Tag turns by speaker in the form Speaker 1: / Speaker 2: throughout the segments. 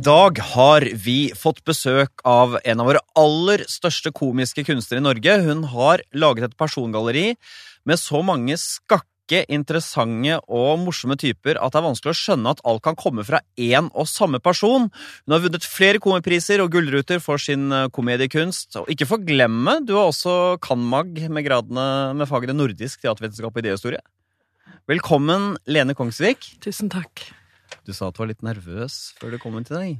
Speaker 1: dag har vi fått besøk av en av våre aller største komiske kunstnere i Norge. Hun har laget et persongalleri med så mange skakke, interessante og morsomme typer at det er vanskelig å skjønne at alt kan komme fra én og samme person. Hun har vunnet flere komipriser og gullruter for sin eh, komediekunst. Og ikke forglemme, du har også cand.mag med gradene med fagene nordisk teatervitenskap og idéhistorie. Velkommen, Lene Kongsvik.
Speaker 2: Tusen takk.
Speaker 1: Du sa at du var litt nervøs før du kom inn til deg.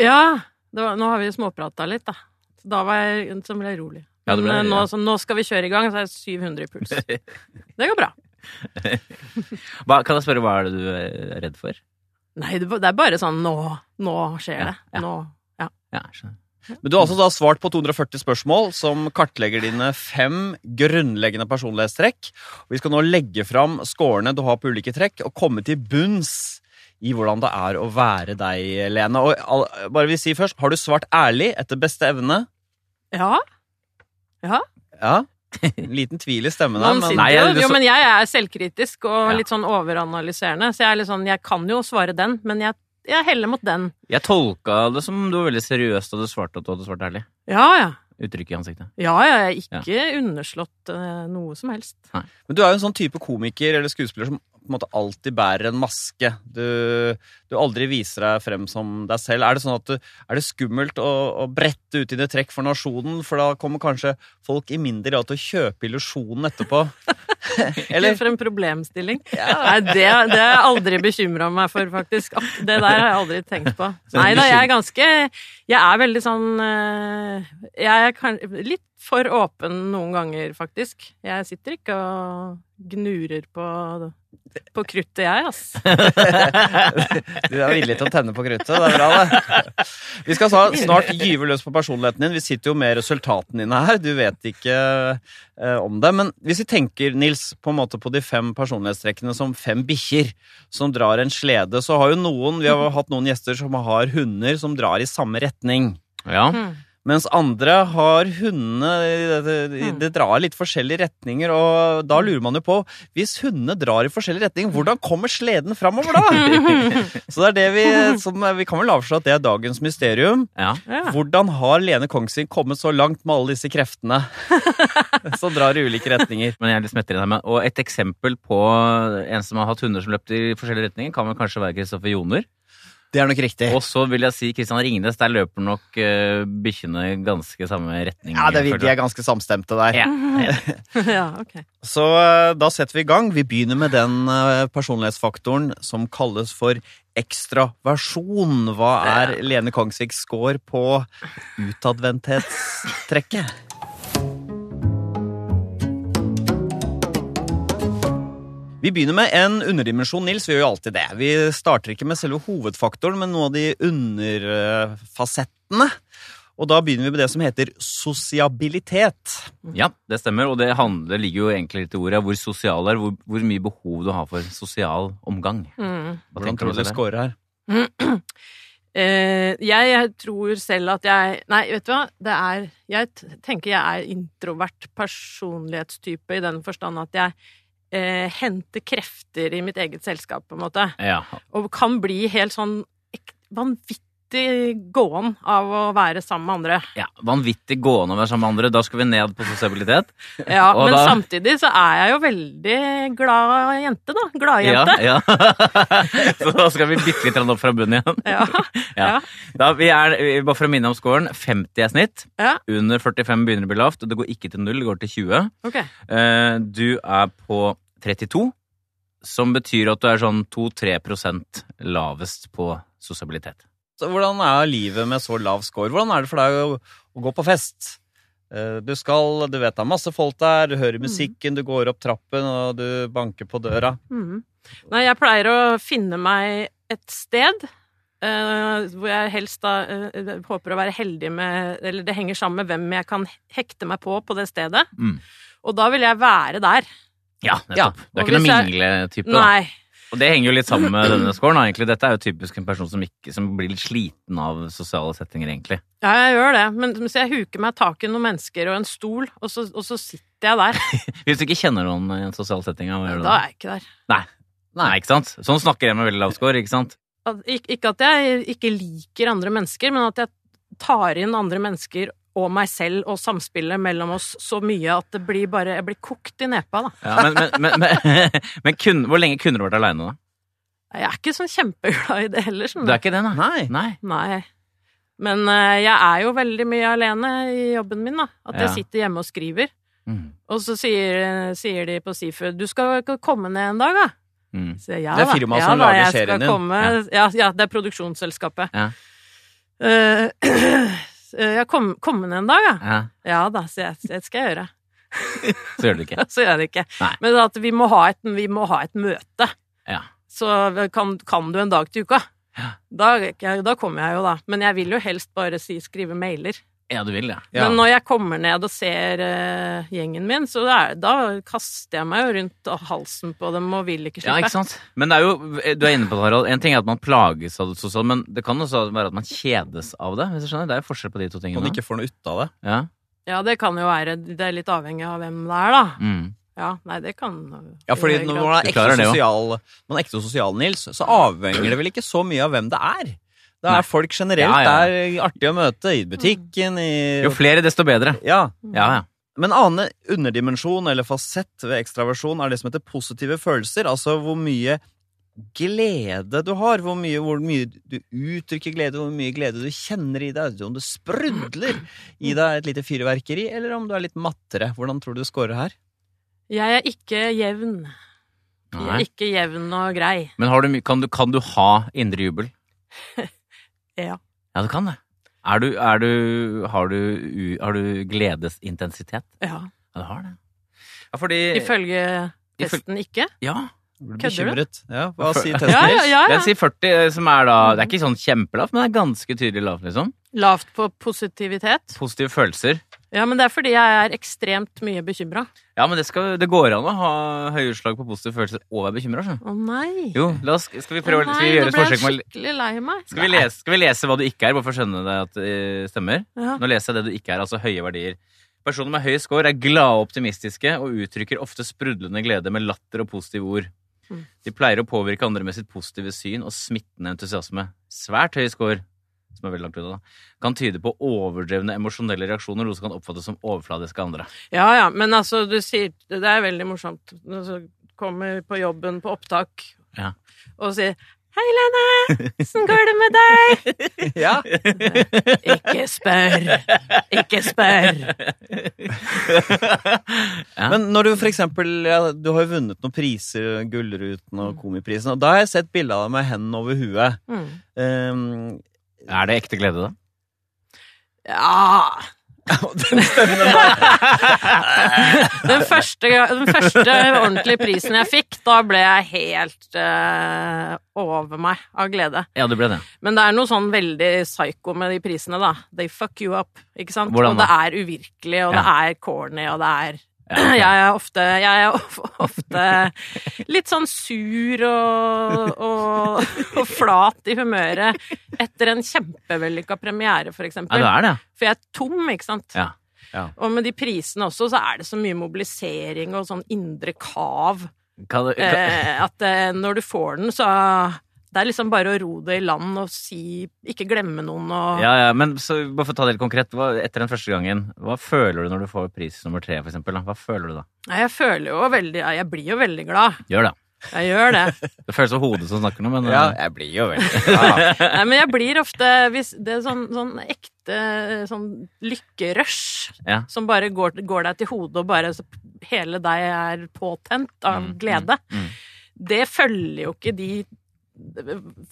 Speaker 2: Ja, det var, nå har vi småprata litt, da. Så da var jeg, så ble jeg rolig.
Speaker 3: Ja, ble-
Speaker 2: ja. nå, så nå skal vi kjøre i gang, så er jeg 700 i puls. Det går bra.
Speaker 3: Hva, kan jeg spørre hva er det du er redd for?
Speaker 2: Nei, det er bare sånn nå, nå skjer det.
Speaker 3: Ja, ja.
Speaker 2: Nå, ja.
Speaker 3: Ja.
Speaker 1: Men du har altså da svart på 240 spørsmål som kartlegger dine fem grunnleggende personlighetstrekk. Vi skal nå legge fram scorene du har på ulike trekk, og komme til bunns i hvordan det er å være deg, Lene. Og bare vil si først, har du svart ærlig etter beste evne?
Speaker 2: ja. Ja.
Speaker 1: Ja. En liten tvil i stemmen her, men
Speaker 3: Nei, jeg-
Speaker 2: jo, men jeg er selvkritisk og
Speaker 3: Ja.
Speaker 2: litt sånn overanalyserende, så jeg er litt sånn Jeg kan jo svare den, men jeg, jeg heller mot den.
Speaker 3: Jeg tolka det som du var veldig seriøs da du svarte at du hadde svart ærlig.
Speaker 2: Ja, ja.
Speaker 3: Uttrykket i ansiktet.
Speaker 2: Ja, ja, jeg har ikke underslått uh, noe som helst.
Speaker 1: Men du er jo en sånn type komiker eller skuespiller som på en måte alltid bærer en maske. Du, du aldri viser deg frem som deg selv. Er det sånn at du, er det skummelt å, å brette ut dine trekk for nasjonen? For da kommer kanskje folk i mindre grad til å kjøpe illusjonen etterpå. Eller?
Speaker 2: For en problemstilling. Nei, det, det har jeg aldri bekymra meg for, faktisk. Det der har jeg aldri tenkt på. Nei da, jeg er ganske Jeg er veldig sånn eh, Jeg er kan, litt for åpen noen ganger, faktisk. Jeg sitter ikke og gnurer på, på kruttet, jeg, ass.
Speaker 1: Du er villig til å tenne på kruttet. Det er bra, det. Vi skal snart gyve løs på personligheten din. Vi sitter jo med resultatene dine her. Du vet ikke eh, om det. Men hvis vi tenker, Nils, på en måte på de fem personlighetstrekkene som fem bikkjer som drar en slede, så har jo noen Vi har hatt noen gjester som har hunder som drar i samme retning.
Speaker 3: Ja.
Speaker 2: Mm.
Speaker 1: Mens andre har hundene det, det, det drar litt forskjellige retninger, og da lurer man jo på Hvis hundene drar i forskjellige retninger, hvordan kommer sleden framover da? Så det er det vi som, Vi kan vel avsløre at det er dagens mysterium.
Speaker 3: ja.
Speaker 1: Hvordan har Lene Kongsvik kommet så langt med alle disse kreftene som drar i ulike retninger?
Speaker 3: Men jeg er litt smettere enn deg. Og et eksempel på en som har hatt hunder som løpt i forskjellige retninger, kan vel kanskje være Kristoffer Joner.
Speaker 1: Det er nok riktig.
Speaker 3: Og så vil jeg si Kristian Ringnes. Der løper nok uh, bikkjene ganske samme retning.
Speaker 1: Ja, det,
Speaker 3: føler
Speaker 1: De er ganske samstemte der.
Speaker 3: Ja.
Speaker 2: ja, ok.
Speaker 1: Så eh, da setter vi i gang. Vi begynner med den eh, personlighetsfaktoren som kalles for ekstraversjon. Hva er Lene Kongsviks score på utadvendthetstrekket? Vi begynner med en underdimensjon, Nils. Vi gjør jo alltid det. Vi starter ikke med selve hovedfaktoren, men noen av de underfasettene. Og da begynner vi med det som heter sosiabilitet.
Speaker 3: Ja, det stemmer. Og det, handler, ligger jo egentlig litt i ordet hvor sosial er, hvor, hvor mye behov du har for sosial omgang.
Speaker 2: Mm.
Speaker 1: Hvordan tror du
Speaker 3: det?
Speaker 1: scorer her?
Speaker 2: Eh, jeg, jeg tror selv at jeg Nei, vet du hva? Det er Jeg tenker jeg er introvert personlighetstype i den forstand at jeg eh, hente krefter i mitt eget selskap, på en måte.
Speaker 3: Ja.
Speaker 2: Og kan bli helt sånn ek- vanvittig gåen av å være sammen med andre.
Speaker 3: ja. Vanvittig gående å være sammen med andre. Da skal vi ned på sosialitet.
Speaker 2: Ja,
Speaker 3: Og
Speaker 2: Men
Speaker 3: da-
Speaker 2: samtidig så er jeg jo veldig glad jente, da. Gladjente.
Speaker 3: Ja, ja. Så da skal vi bitte litt opp fra bunnen igjen.
Speaker 2: Ja.
Speaker 3: Ja.
Speaker 2: Ja.
Speaker 3: Da, vi er, bare for å minne om scoren, 50 er snitt.
Speaker 2: Ja.
Speaker 3: Under 45 begynner det å bli lavt, og det går ikke til null, det går til 20.
Speaker 2: Ok.
Speaker 3: Eh, Du er på 32, som betyr at du er sånn 2-3 lavest på sosialitet.
Speaker 1: Så hvordan er livet med så lav score? Hvordan er det for deg å, å gå på fest? Eh, Du skal, du vet det er masse folk der, du hører musikken, du går opp trappen og du banker på døra.
Speaker 2: Mm. Nei, jeg pleier å finne meg et sted uh, hvor jeg helst da uh, håper å være heldig med Eller det henger sammen med hvem jeg kan hekte meg på på det stedet.
Speaker 3: Mm.
Speaker 2: Og da vil jeg være der.
Speaker 3: Ja,
Speaker 1: Ja,
Speaker 3: nettopp. Du er ikke noen mingletype, da.
Speaker 2: Nei.
Speaker 3: Og det henger jo litt sammen med denne scoren. egentlig. Dette er jo typisk en person som, ikke, som blir litt sliten av sosiale settinger, egentlig.
Speaker 2: Ja, jeg gjør det. Men så jeg huker meg tak i noen mennesker og en stol, og så, og så sitter jeg der.
Speaker 3: Hvis du ikke kjenner noen i en sosial setting, hva gjør du
Speaker 2: Da
Speaker 3: da?
Speaker 2: er jeg ikke der.
Speaker 3: Nei. Nei, ikke sant? Sånn snakker jeg med veldig lav score, ikke sant?
Speaker 2: at, ikke, ikke at jeg ikke liker andre mennesker, men at jeg tar inn andre mennesker og meg selv og samspillet mellom oss så mye at det blir bare Jeg blir kokt i nepa, da.
Speaker 3: Ja, men men, men, men, men kun, hvor lenge kunne du vært aleine, da?
Speaker 2: Jeg er ikke sånn kjempeglad i det heller,
Speaker 3: Du er ikke det, nei?
Speaker 1: Nei.
Speaker 3: Nei.
Speaker 2: Men uh, jeg er jo veldig mye alene i jobben min, da. At jeg sitter hjemme og skriver.
Speaker 3: Mm.
Speaker 2: Og så sier, sier de på Sifu 'Du skal ikke komme ned en dag', da.
Speaker 3: Mm.
Speaker 2: Så jeg, ja,
Speaker 1: Det er firmaet
Speaker 2: ja,
Speaker 1: som
Speaker 2: da,
Speaker 1: lager serien din.
Speaker 2: Komme, ja. ja, det er produksjonsselskapet.
Speaker 3: Ja.
Speaker 2: Eh, jeg kom, komme ned en dag, ja.
Speaker 3: Ja,
Speaker 2: Ja da, så jeg, det skal jeg gjøre.
Speaker 3: så gjør du det ikke.
Speaker 2: Så gjør jeg det ikke.
Speaker 3: Nei.
Speaker 2: Men at vi må ha et, vi må ha et møte.
Speaker 3: Ja.
Speaker 2: Så kan, kan du en dag til uka?
Speaker 3: Ja.
Speaker 2: Da, da kommer jeg jo, da. Men jeg vil jo helst bare si skrive mailer.
Speaker 3: Ja, du vil det.
Speaker 1: Ja.
Speaker 2: Men når jeg kommer ned og ser uh, gjengen min, så er, da kaster jeg meg jo rundt halsen på dem og vil ikke
Speaker 3: Ja, ikke sant? Men det er jo, du er inne på det, Harald. En ting er at man plages av det sosiale, men det kan også være at man kjedes av det. hvis du skjønner. Det er jo forskjell på de to tingene Man
Speaker 1: ikke får noe ut av det.
Speaker 3: Ja.
Speaker 2: Ja, det kan jo være Det er litt avhengig av hvem det er, da.
Speaker 3: Mm.
Speaker 2: Ja, nei, det kan
Speaker 1: Ja, fordi når man er ekte sosial, man er ekte sosial, Nils, så avhenger det vel ikke så mye av hvem det er. Det er
Speaker 3: Nei.
Speaker 1: folk generelt.
Speaker 3: Ja, ja.
Speaker 1: Det er artig å møte i butikken, i
Speaker 3: Jo flere, desto bedre.
Speaker 1: Ja.
Speaker 3: Ja, ja.
Speaker 1: Men annen underdimensjon eller fasett ved ekstraversjon er det som heter positive følelser. Altså hvor mye glede du har. Hvor mye, hvor mye du uttrykker glede, hvor mye glede du kjenner i deg. Om det sprudler i deg et lite fyrverkeri, eller om du er litt mattere. Hvordan tror du du scorer her?
Speaker 2: Jeg er ikke jevn. Jeg er ikke jevn og grei.
Speaker 3: Men har du, kan, du, kan du ha indre jubel?
Speaker 2: Ja.
Speaker 3: Ja, du kan det. Er du, er du, har, du, har du gledesintensitet?
Speaker 2: Ja.
Speaker 3: Ja, du har det. Ja, fordi
Speaker 2: Ifølge
Speaker 3: Ifølge-
Speaker 2: testen ikke.
Speaker 3: Ja.
Speaker 2: Kødder du?
Speaker 1: Ja, hva sier testen?
Speaker 2: ja, ja,
Speaker 3: Den sier 40, som er da Det er ikke sånn kjempelavt, men det er ganske tydelig lavt, liksom.
Speaker 2: Lavt på positivitet.
Speaker 3: Positive følelser.
Speaker 2: Ja, men det er fordi jeg er ekstremt mye bekymra.
Speaker 3: Ja, men det, skal, det går an å ha høye utslag på positive følelser og være bekymra.
Speaker 2: Å nei.
Speaker 3: Jo, la oss, skal vi prøve
Speaker 2: Å nei,
Speaker 3: Skal vi gjøre et forsøk med
Speaker 2: skikkelig lei meg.
Speaker 3: skal vi, lese, skal vi lese hva du ikke er, bare for å skjønne det at det stemmer?
Speaker 2: Ja.
Speaker 3: Nå leser jeg det du ikke er, altså høye verdier. Personer med høy score er glade og optimistiske og uttrykker ofte sprudlende glede med latter og positive ord.
Speaker 2: Mm.
Speaker 3: De pleier å påvirke andre med sitt positive syn og smittende entusiasme. Svært høy score, som er veldig langt unna, da, kan tyde på overdrevne emosjonelle reaksjoner, noe som kan oppfattes som overfladisk av andre.
Speaker 2: ja ja, men altså, du sier Det er veldig morsomt. Når du kommer på jobben på opptak
Speaker 3: Ja.
Speaker 2: og sier Hei, Lene! Åssen går det med deg?
Speaker 1: Ja.
Speaker 2: Ikke spør! Ikke spør!
Speaker 3: Ja.
Speaker 1: Men når du for eksempel ja, Du har jo vunnet noen priser, Gullruten og Komiprisen, og da har jeg sett bilde av deg med hendene over huet.
Speaker 2: Mm.
Speaker 1: Um,
Speaker 3: Er det ekte glede, da?
Speaker 2: Ja
Speaker 1: den stemmen der.
Speaker 2: den første, den første ordentlige prisen jeg fikk, da ble jeg helt uh, over meg av glede.
Speaker 3: Ja, det ble det.
Speaker 2: Men det er noe sånn veldig psycho med de prisene, da. They fuck you up, ikke sant?
Speaker 3: Hvordan
Speaker 2: og det er uvirkelig, og det er corny, og det er
Speaker 3: Ja, okay.
Speaker 2: Jeg er ofte, jeg er ofte litt sånn sur og, og, og flat i humøret etter en kjempevellykka premiere, for eksempel.
Speaker 3: Ja, det er det.
Speaker 2: For jeg er tom, ikke sant?
Speaker 3: Ja.
Speaker 2: Og med de prisene også, så er det så mye mobilisering og sånn indre kav.
Speaker 3: Kan, kan,
Speaker 2: Eh, at eh, når du får den, så Det er liksom bare å ro det i land og si Ikke glemme noen og
Speaker 3: ja, ja, men så, bare for å ta det helt konkret, hva, etter den første gangen, hva føler du når du får pris nummer tre, for eksempel? Da? Hva føler du da?
Speaker 2: Nei, Jeg føler jo veldig Jeg blir jo veldig glad.
Speaker 3: Gjør det.
Speaker 2: Jeg gjør det.
Speaker 3: Det føles som hodet som snakker nå, men
Speaker 1: Ja,
Speaker 3: eh,
Speaker 1: jeg blir jo veldig glad.
Speaker 2: Nei, men jeg blir ofte hvis Det er sånn, sånn ekte sånn lykkerush
Speaker 3: Ja.
Speaker 2: som bare går, går deg til hodet, og bare så hele deg er påtent av
Speaker 3: Mm,
Speaker 2: glede.
Speaker 3: mm, mm.
Speaker 2: Det følger jo ikke de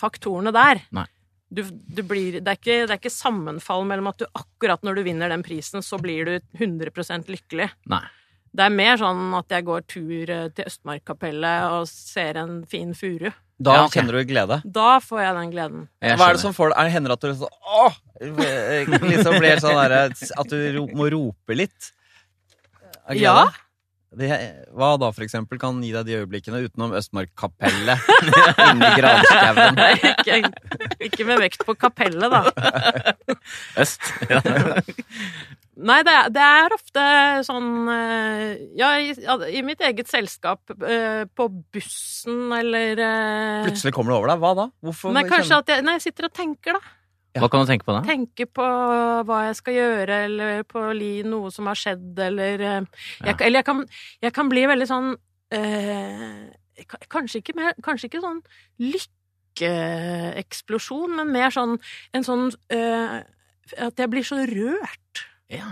Speaker 2: faktorene der.
Speaker 3: Nei.
Speaker 2: Du, du blir, det, er ikke, det er ikke sammenfall mellom at du akkurat når du vinner den prisen, så blir du 100% lykkelig.
Speaker 3: Nei.
Speaker 2: Det er mer sånn at jeg går tur eh, til Østmarkkapellet og ser en fin furu.
Speaker 1: Da
Speaker 3: Ja, okay.
Speaker 1: kjenner du glede.
Speaker 2: Da får jeg den gleden.
Speaker 3: Jeg
Speaker 1: Hva er det som får deg Hender det hender at du så, Åh! Liksom blir sånn der, At du må rope litt? av glede?
Speaker 2: Ja.
Speaker 1: Det, hva da, for eksempel, kan gi deg de øyeblikkene utenom Østmarkkapellet inni granskauen?
Speaker 2: Ikke, ikke med vekt på kapellet, da.
Speaker 3: Øst. Ja.
Speaker 2: Nei, det er, det er ofte sånn eh, Ja, i, i mitt eget selskap, eh, på bussen eller eh,
Speaker 1: Plutselig kommer det over deg. Hva da? Hvorfor
Speaker 2: Nei, kanskje at jeg Nei, jeg sitter og tenker, da.
Speaker 3: Hva kan du tenke på da?
Speaker 2: Tenke på hva jeg skal gjøre, eller på noe som har skjedd, eller eh, jeg, Eller jeg kan, jeg kan bli veldig sånn eh, Kanskje ikke mer Kanskje ikke sånn lykkeeksplosjon, men mer sånn en sånn eh, At jeg blir så rørt.
Speaker 3: Ja.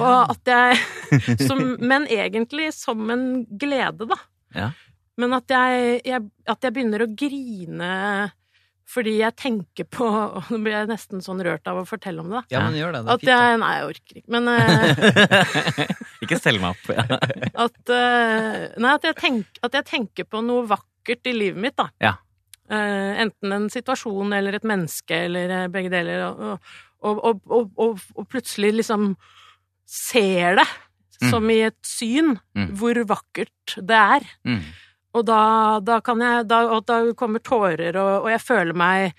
Speaker 2: Og at jeg som, Men egentlig som en glede, da.
Speaker 3: Ja.
Speaker 2: Men at jeg, jeg, at jeg begynner å grine fordi jeg tenker på Og nå blir jeg nesten sånn rørt av å fortelle om det.
Speaker 1: Ja, men gjør det. Det
Speaker 2: At
Speaker 1: fint.
Speaker 2: jeg Nei, jeg orker ikke. Men eh,
Speaker 3: Ikke stell meg opp. Ja.
Speaker 2: at eh, Nei, at jeg, tenk, at jeg tenker på noe vakkert i livet mitt, da.
Speaker 3: Ja.
Speaker 2: Uh, enten en situasjon eller et menneske eller begge deler. Og, og, og, og plutselig liksom ser det
Speaker 3: Mm.
Speaker 2: som i et syn
Speaker 3: Mm.
Speaker 2: hvor vakkert det er.
Speaker 3: Mm.
Speaker 2: Og da, da kan jeg da, Og da kommer tårer, og, og jeg føler meg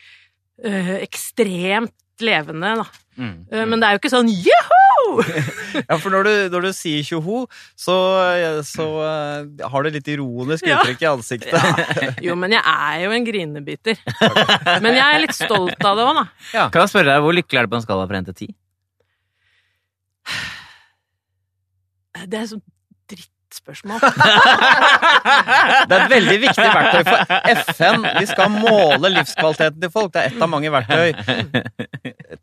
Speaker 2: øh, ekstremt levende, da.
Speaker 3: Mm.
Speaker 2: mm. men det er jo ikke sånn joho!
Speaker 1: Ja, for når du, når du sier tjoho, så, så uh, har du litt ironisk
Speaker 2: Ja.
Speaker 1: uttrykk i ansiktet.
Speaker 2: Jo, men jeg er jo en grinebiter. Men jeg er litt stolt av det òg, da.
Speaker 3: Kan jeg spørre deg, Hvor lykkelig er du på en skala fra 1 til 10?
Speaker 2: Det er sånn drittspørsmål.
Speaker 1: Det er et veldig viktig verktøy for FN. Vi skal måle livskvaliteten til folk. Det er ett av mange verktøy.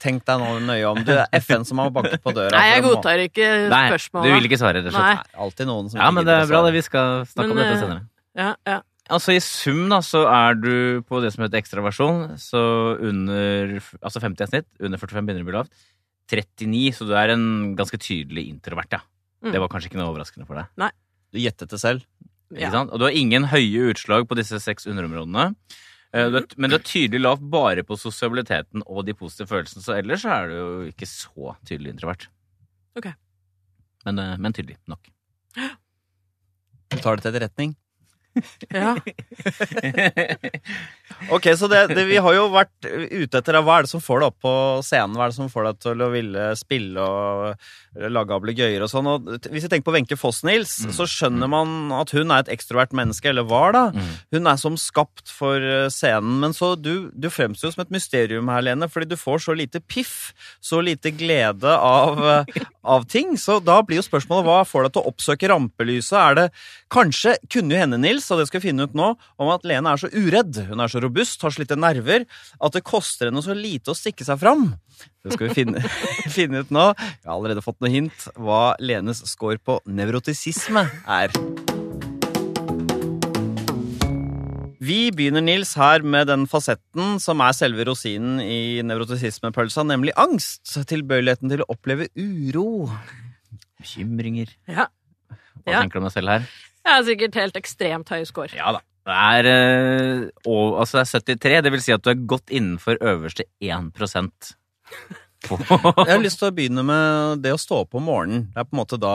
Speaker 1: Tenk deg nå nøye om. Det er FN som har banket på døra.
Speaker 2: Nei, jeg godtar ikke
Speaker 3: Nei,
Speaker 2: spørsmålet.
Speaker 3: du vil ikke svare, rett og slett.
Speaker 2: Nei.
Speaker 1: Nei, alltid noen som
Speaker 3: Ja, men det er bra. det Vi skal snakke om dette
Speaker 2: eh,
Speaker 3: senere.
Speaker 2: Ja, ja.
Speaker 3: Altså I sum da, så er du på det som heter ekstraversjon, så under Altså 50 er snitt, under 45 begynner det å bli lavt. 39, så du er en ganske tydelig introvert, ja.
Speaker 2: Mm.
Speaker 3: Det var kanskje ikke noe overraskende for deg.
Speaker 1: Du gjettet det selv.
Speaker 3: Ikke
Speaker 2: ja.
Speaker 3: sant? Og du har ingen høye utslag på disse seks underområdene. Eh, men du er tydelig lavt bare på sosialiteten og de positive følelsene, så ellers er du jo ikke så tydelig introvert.
Speaker 2: Ok.
Speaker 3: Men, eh, men tydelig nok.
Speaker 1: Du tar det til etterretning.
Speaker 2: Ja.
Speaker 1: Ok, så det, det, vi har jo vært ute etter hva er det som får deg opp på scenen? Hva er det som får deg til å ville spille og lage ablegøyer og sånn? Og hvis vi tenker på Wenche Foss-Nils,
Speaker 3: Mm.
Speaker 1: så skjønner man at hun er et ekstrovert menneske, eller var da.
Speaker 3: Mm.
Speaker 1: Hun er som skapt for eh, scenen, men så du, du fremstår jo som et mysterium her, Lene, fordi du får så lite piff, så lite glede av, eh, av ting. Så da blir jo spørsmålet hva får deg til å oppsøke rampelyset? Er det kanskje, kunne jo hende, Nils, og det skal vi finne ut nå, om at Lene er så uredd, hun er så robust, har slitte nerver, at det koster henne så lite å stikke seg fram. Det skal vi finne, finne ut nå. Jeg har allerede fått noe hint hva Lenes score på nevrotisisme er. Vi begynner, Nils, her med den fasetten som er selve rosinen i nevrotisismepølsa, nemlig angst. Tilbøyeligheten til å oppleve uro.
Speaker 3: Bekymringer.
Speaker 2: ja.
Speaker 3: Hva
Speaker 2: Ja.
Speaker 3: tenker du om deg selv her?
Speaker 2: Jeg har sikkert helt ekstremt høy score.
Speaker 3: Ja da. Det er, eh, og, altså det er 73, det vil si at du er godt innenfor øverste 1 på
Speaker 1: Jeg har lyst til å begynne med det å stå opp om morgenen. Det er på en måte da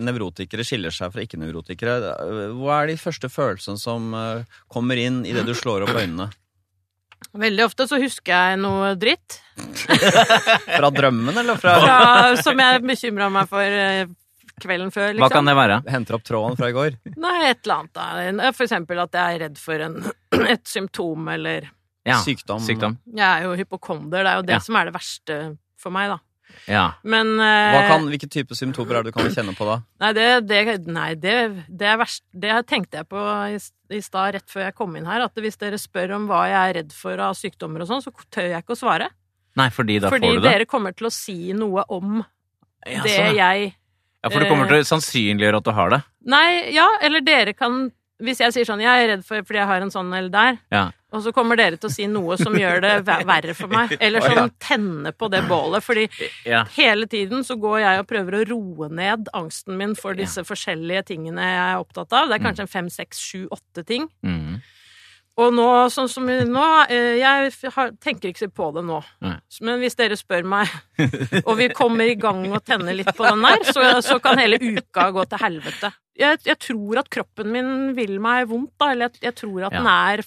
Speaker 1: nevrotikere skiller seg fra ikke-nevrotikere. Hva er de første følelsene som eh, kommer inn idet du slår opp øynene?
Speaker 2: Veldig ofte så husker jeg noe dritt
Speaker 1: Fra drømmen, eller fra
Speaker 2: fra, som jeg bekymra meg for eh, kvelden før, Liksom.
Speaker 3: Hva kan
Speaker 2: liksom.
Speaker 3: det være?
Speaker 1: Henter opp tråden fra i går?
Speaker 2: Nei, et eller annet. da. For eksempel at jeg er redd for en, et symptom, eller
Speaker 3: Ja,
Speaker 1: Sykdom.
Speaker 3: Sykdom.
Speaker 2: Jeg er jo hypokonder, det er jo det
Speaker 3: Ja.
Speaker 2: som er det verste for meg, da.
Speaker 3: Ja.
Speaker 2: Men eh,
Speaker 1: Hva kan, hvilke type symptomer er det du kan kjenne på da?
Speaker 2: Nei, det, det, nei, det, det er verst. Det tenkte jeg på i, i stad, rett før jeg kom inn her, at hvis dere spør om hva jeg er redd for av sykdommer og sånn, så tør jeg ikke å svare.
Speaker 3: Nei, fordi da
Speaker 2: Fordi
Speaker 3: får du det?
Speaker 2: Fordi dere kommer til å si noe om
Speaker 3: Ja,
Speaker 2: det
Speaker 3: sånn,
Speaker 2: jeg
Speaker 3: ja, for du kommer til å sannsynliggjøre at du har det.
Speaker 2: Nei, ja, eller dere kan Hvis jeg sier sånn, jeg er redd for fordi jeg har en sånn eller der,
Speaker 3: Ja.
Speaker 2: og så kommer dere til å si noe som gjør det verre for meg, eller
Speaker 1: ja.
Speaker 2: som tenner på det bålet, fordi
Speaker 3: Ja.
Speaker 2: hele tiden så går jeg og prøver å roe ned angsten min for disse forskjellige tingene jeg er opptatt av. Det er kanskje en fem, seks, sju, åtte ting.
Speaker 3: Mm.
Speaker 2: Og nå, sånn som nå eh, Jeg tenker ikke på det nå.
Speaker 3: Nei.
Speaker 2: Men hvis dere spør meg, og vi kommer i gang og tenner litt på den der, så, så kan hele uka gå til helvete. Jeg, jeg tror at kroppen min vil meg vondt, da. Eller jeg, jeg tror at
Speaker 3: Ja.
Speaker 2: den er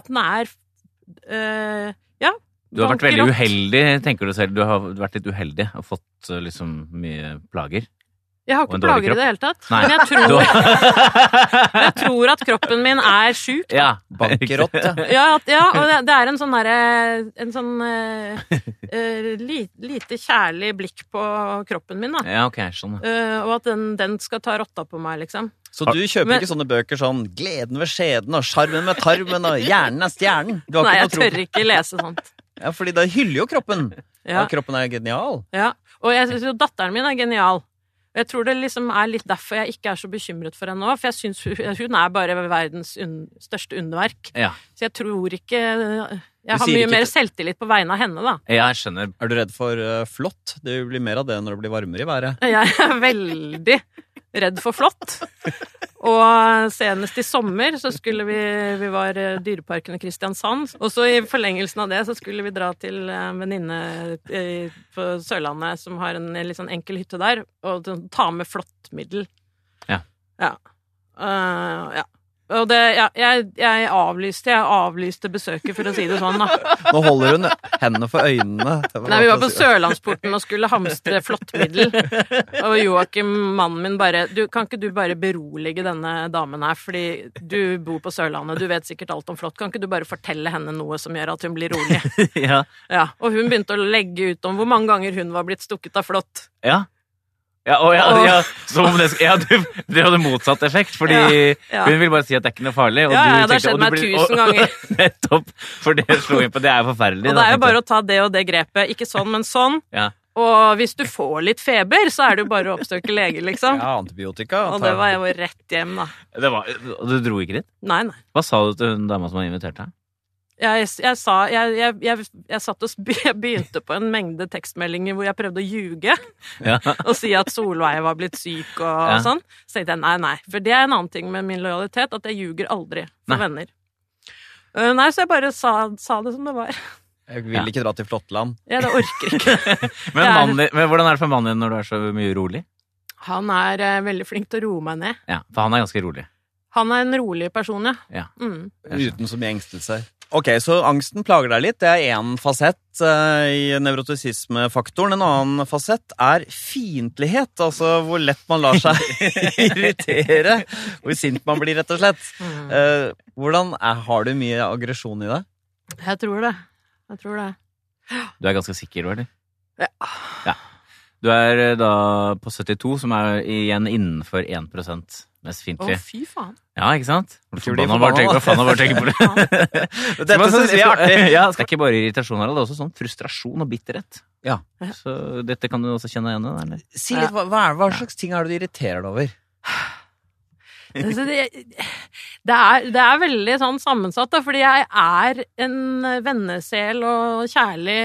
Speaker 2: At den er øh, Ja,
Speaker 3: Du har vært veldig uheldig, tenker du selv. Du har vært litt uheldig og fått eh, liksom mye plager.
Speaker 2: Jeg har ikke plager i det hele tatt.
Speaker 3: Nei.
Speaker 2: Men jeg tror, jeg tror at kroppen min er sjuk.
Speaker 3: ja.
Speaker 1: Bankerott, ja.
Speaker 2: Ja, og det, det er en sånn derre En sånn uh, eh, li, lite kjærlig blikk på kroppen min, da.
Speaker 3: Ja, ok, sånn.
Speaker 2: Uh, og at den, den skal ta rotta på meg, liksom.
Speaker 1: Så du kjøper
Speaker 2: Men-
Speaker 1: ikke sånne bøker sånn 'Gleden ved skjeden' og 'Sjarmen med tarmen' og 'Hjernen er stjernen'? Du har
Speaker 2: Nei, jeg
Speaker 1: ikke noe tro
Speaker 2: tør ikke lese sånt.
Speaker 1: Ja, fordi det hyller jo kroppen. Ja.
Speaker 2: Ja,
Speaker 1: kroppen er genial.
Speaker 2: ja. Og jeg syns jo datteren min er genial. Og Jeg tror det liksom er litt derfor jeg ikke er så bekymret for henne nå. For jeg syns hun, hun er bare verdens un, største underverk.
Speaker 3: Ja.
Speaker 2: Så jeg tror ikke Jeg har mye
Speaker 1: ikke
Speaker 2: mer selvtillit på vegne av henne, da.
Speaker 3: jeg skjønner.
Speaker 1: Er du redd for uh, flått? Det blir mer av det når det blir varmere i været.
Speaker 2: Jeg er veldig redd for flått. Og senest i sommer så skulle vi Vi var eh, Dyreparken i Kristiansand. Og så i forlengelsen av det så skulle vi dra til en venninne eh, på Sørlandet som har en litt sånn enkel hytte der, og ta med flåttmiddel.
Speaker 3: Ja.
Speaker 2: Ja. Uh, ja. Og det Ja, jeg, jeg avlyste Jeg avlyste besøket, for å si det sånn, da.
Speaker 1: Nå holder hun hendene for øynene.
Speaker 2: Nei, vi var på Sørlandsporten og skulle hamstre flåttmiddel. Og Joakim, mannen min, bare du, Kan ikke du bare berolige denne damen her, fordi du bor på Sørlandet, du vet sikkert alt om flått. Kan ikke du bare fortelle henne noe som gjør at hun blir rolig?
Speaker 3: ja.
Speaker 2: Ja, Og hun begynte å legge ut om hvor mange ganger hun var blitt stukket av flått.
Speaker 3: Ja. Ja, og ja, ja, som om det, ja, du, det hadde motsatt effekt, fordi
Speaker 2: ja.
Speaker 3: hun vil bare si at det er ikke noe farlig. Og
Speaker 2: Ja, ja,
Speaker 3: du
Speaker 2: det har
Speaker 3: tenkte-
Speaker 2: skjedd meg
Speaker 3: blir-
Speaker 2: tusen ganger.
Speaker 3: Nettopp. For det slo inn på. Det er jo forferdelig.
Speaker 2: Og det er jo bare å ta det og det grepet. Ikke sånn, men sånn.
Speaker 3: Ja.
Speaker 2: Og hvis du får litt feber, så er det jo bare å oppsøke lege, liksom.
Speaker 1: Ja, antibiotika.
Speaker 2: Og det var jeg jo rett hjem, da.
Speaker 3: det var, Og du dro ikke dit?
Speaker 2: Nei, nei.
Speaker 3: Hva sa du til hun dama som hadde invitert deg?
Speaker 2: Jeg, jeg sa jeg, jeg, jeg, jeg satt og jeg begynte på en mengde tekstmeldinger hvor jeg prøvde å ljuge
Speaker 3: Ja.
Speaker 2: og si at Solveig var blitt syk og,
Speaker 3: Ja.
Speaker 2: sånn. Så tenkte jeg nei, nei. For det er en annen ting med min lojalitet, at jeg ljuger aldri for
Speaker 3: Nei.
Speaker 2: venner. Uh, nei, så jeg bare sa, sa det som det var.
Speaker 1: Jeg vil
Speaker 3: Ja.
Speaker 1: ikke dra til Flåttland.
Speaker 2: Ja, det orker ikke.
Speaker 3: Men, mannen men hvordan er det for mannen din når du er så mye rolig?
Speaker 2: Han er uh, veldig flink til å roe meg ned.
Speaker 3: Ja, For han er ganske rolig.
Speaker 2: Han er en rolig person, ja.
Speaker 3: Ja.
Speaker 2: Mm.
Speaker 1: Uten så mye engstelser. Ok, så angsten plager deg litt. Det er én fasett eh, i nevrotisismefaktoren. En annen fasett er fiendtlighet. Altså hvor lett man lar seg irritere. Hvor sint man blir, rett og slett.
Speaker 2: Mm.
Speaker 1: Eh, hvordan er, Har du mye aggresjon i deg?
Speaker 2: Jeg tror det. Jeg tror det.
Speaker 3: Du er ganske sikker, eller?
Speaker 2: Ja.
Speaker 3: ja. Du er eh, da på 72, som er igjen innenfor 1% mest
Speaker 2: Å,
Speaker 3: fiendtlig.
Speaker 2: fy faen.
Speaker 3: Ja, ikke sant? Forbanna bare tenker,
Speaker 1: forbanna,
Speaker 3: bare på det?
Speaker 1: Dette
Speaker 3: Men
Speaker 1: syns vi er artig.
Speaker 3: Ja, det er ikke bare irritasjon, Harald. Det er også sånn frustrasjon og bitterhet.
Speaker 1: Ja.
Speaker 3: Så dette kan du også kjenne igjen i?
Speaker 1: Si litt, hva, hva, er, hva slags ting er det du irriterer deg over?
Speaker 2: Altså, det, det, er, det er veldig sånn sammensatt, da, fordi jeg er en vennesel og kjærlig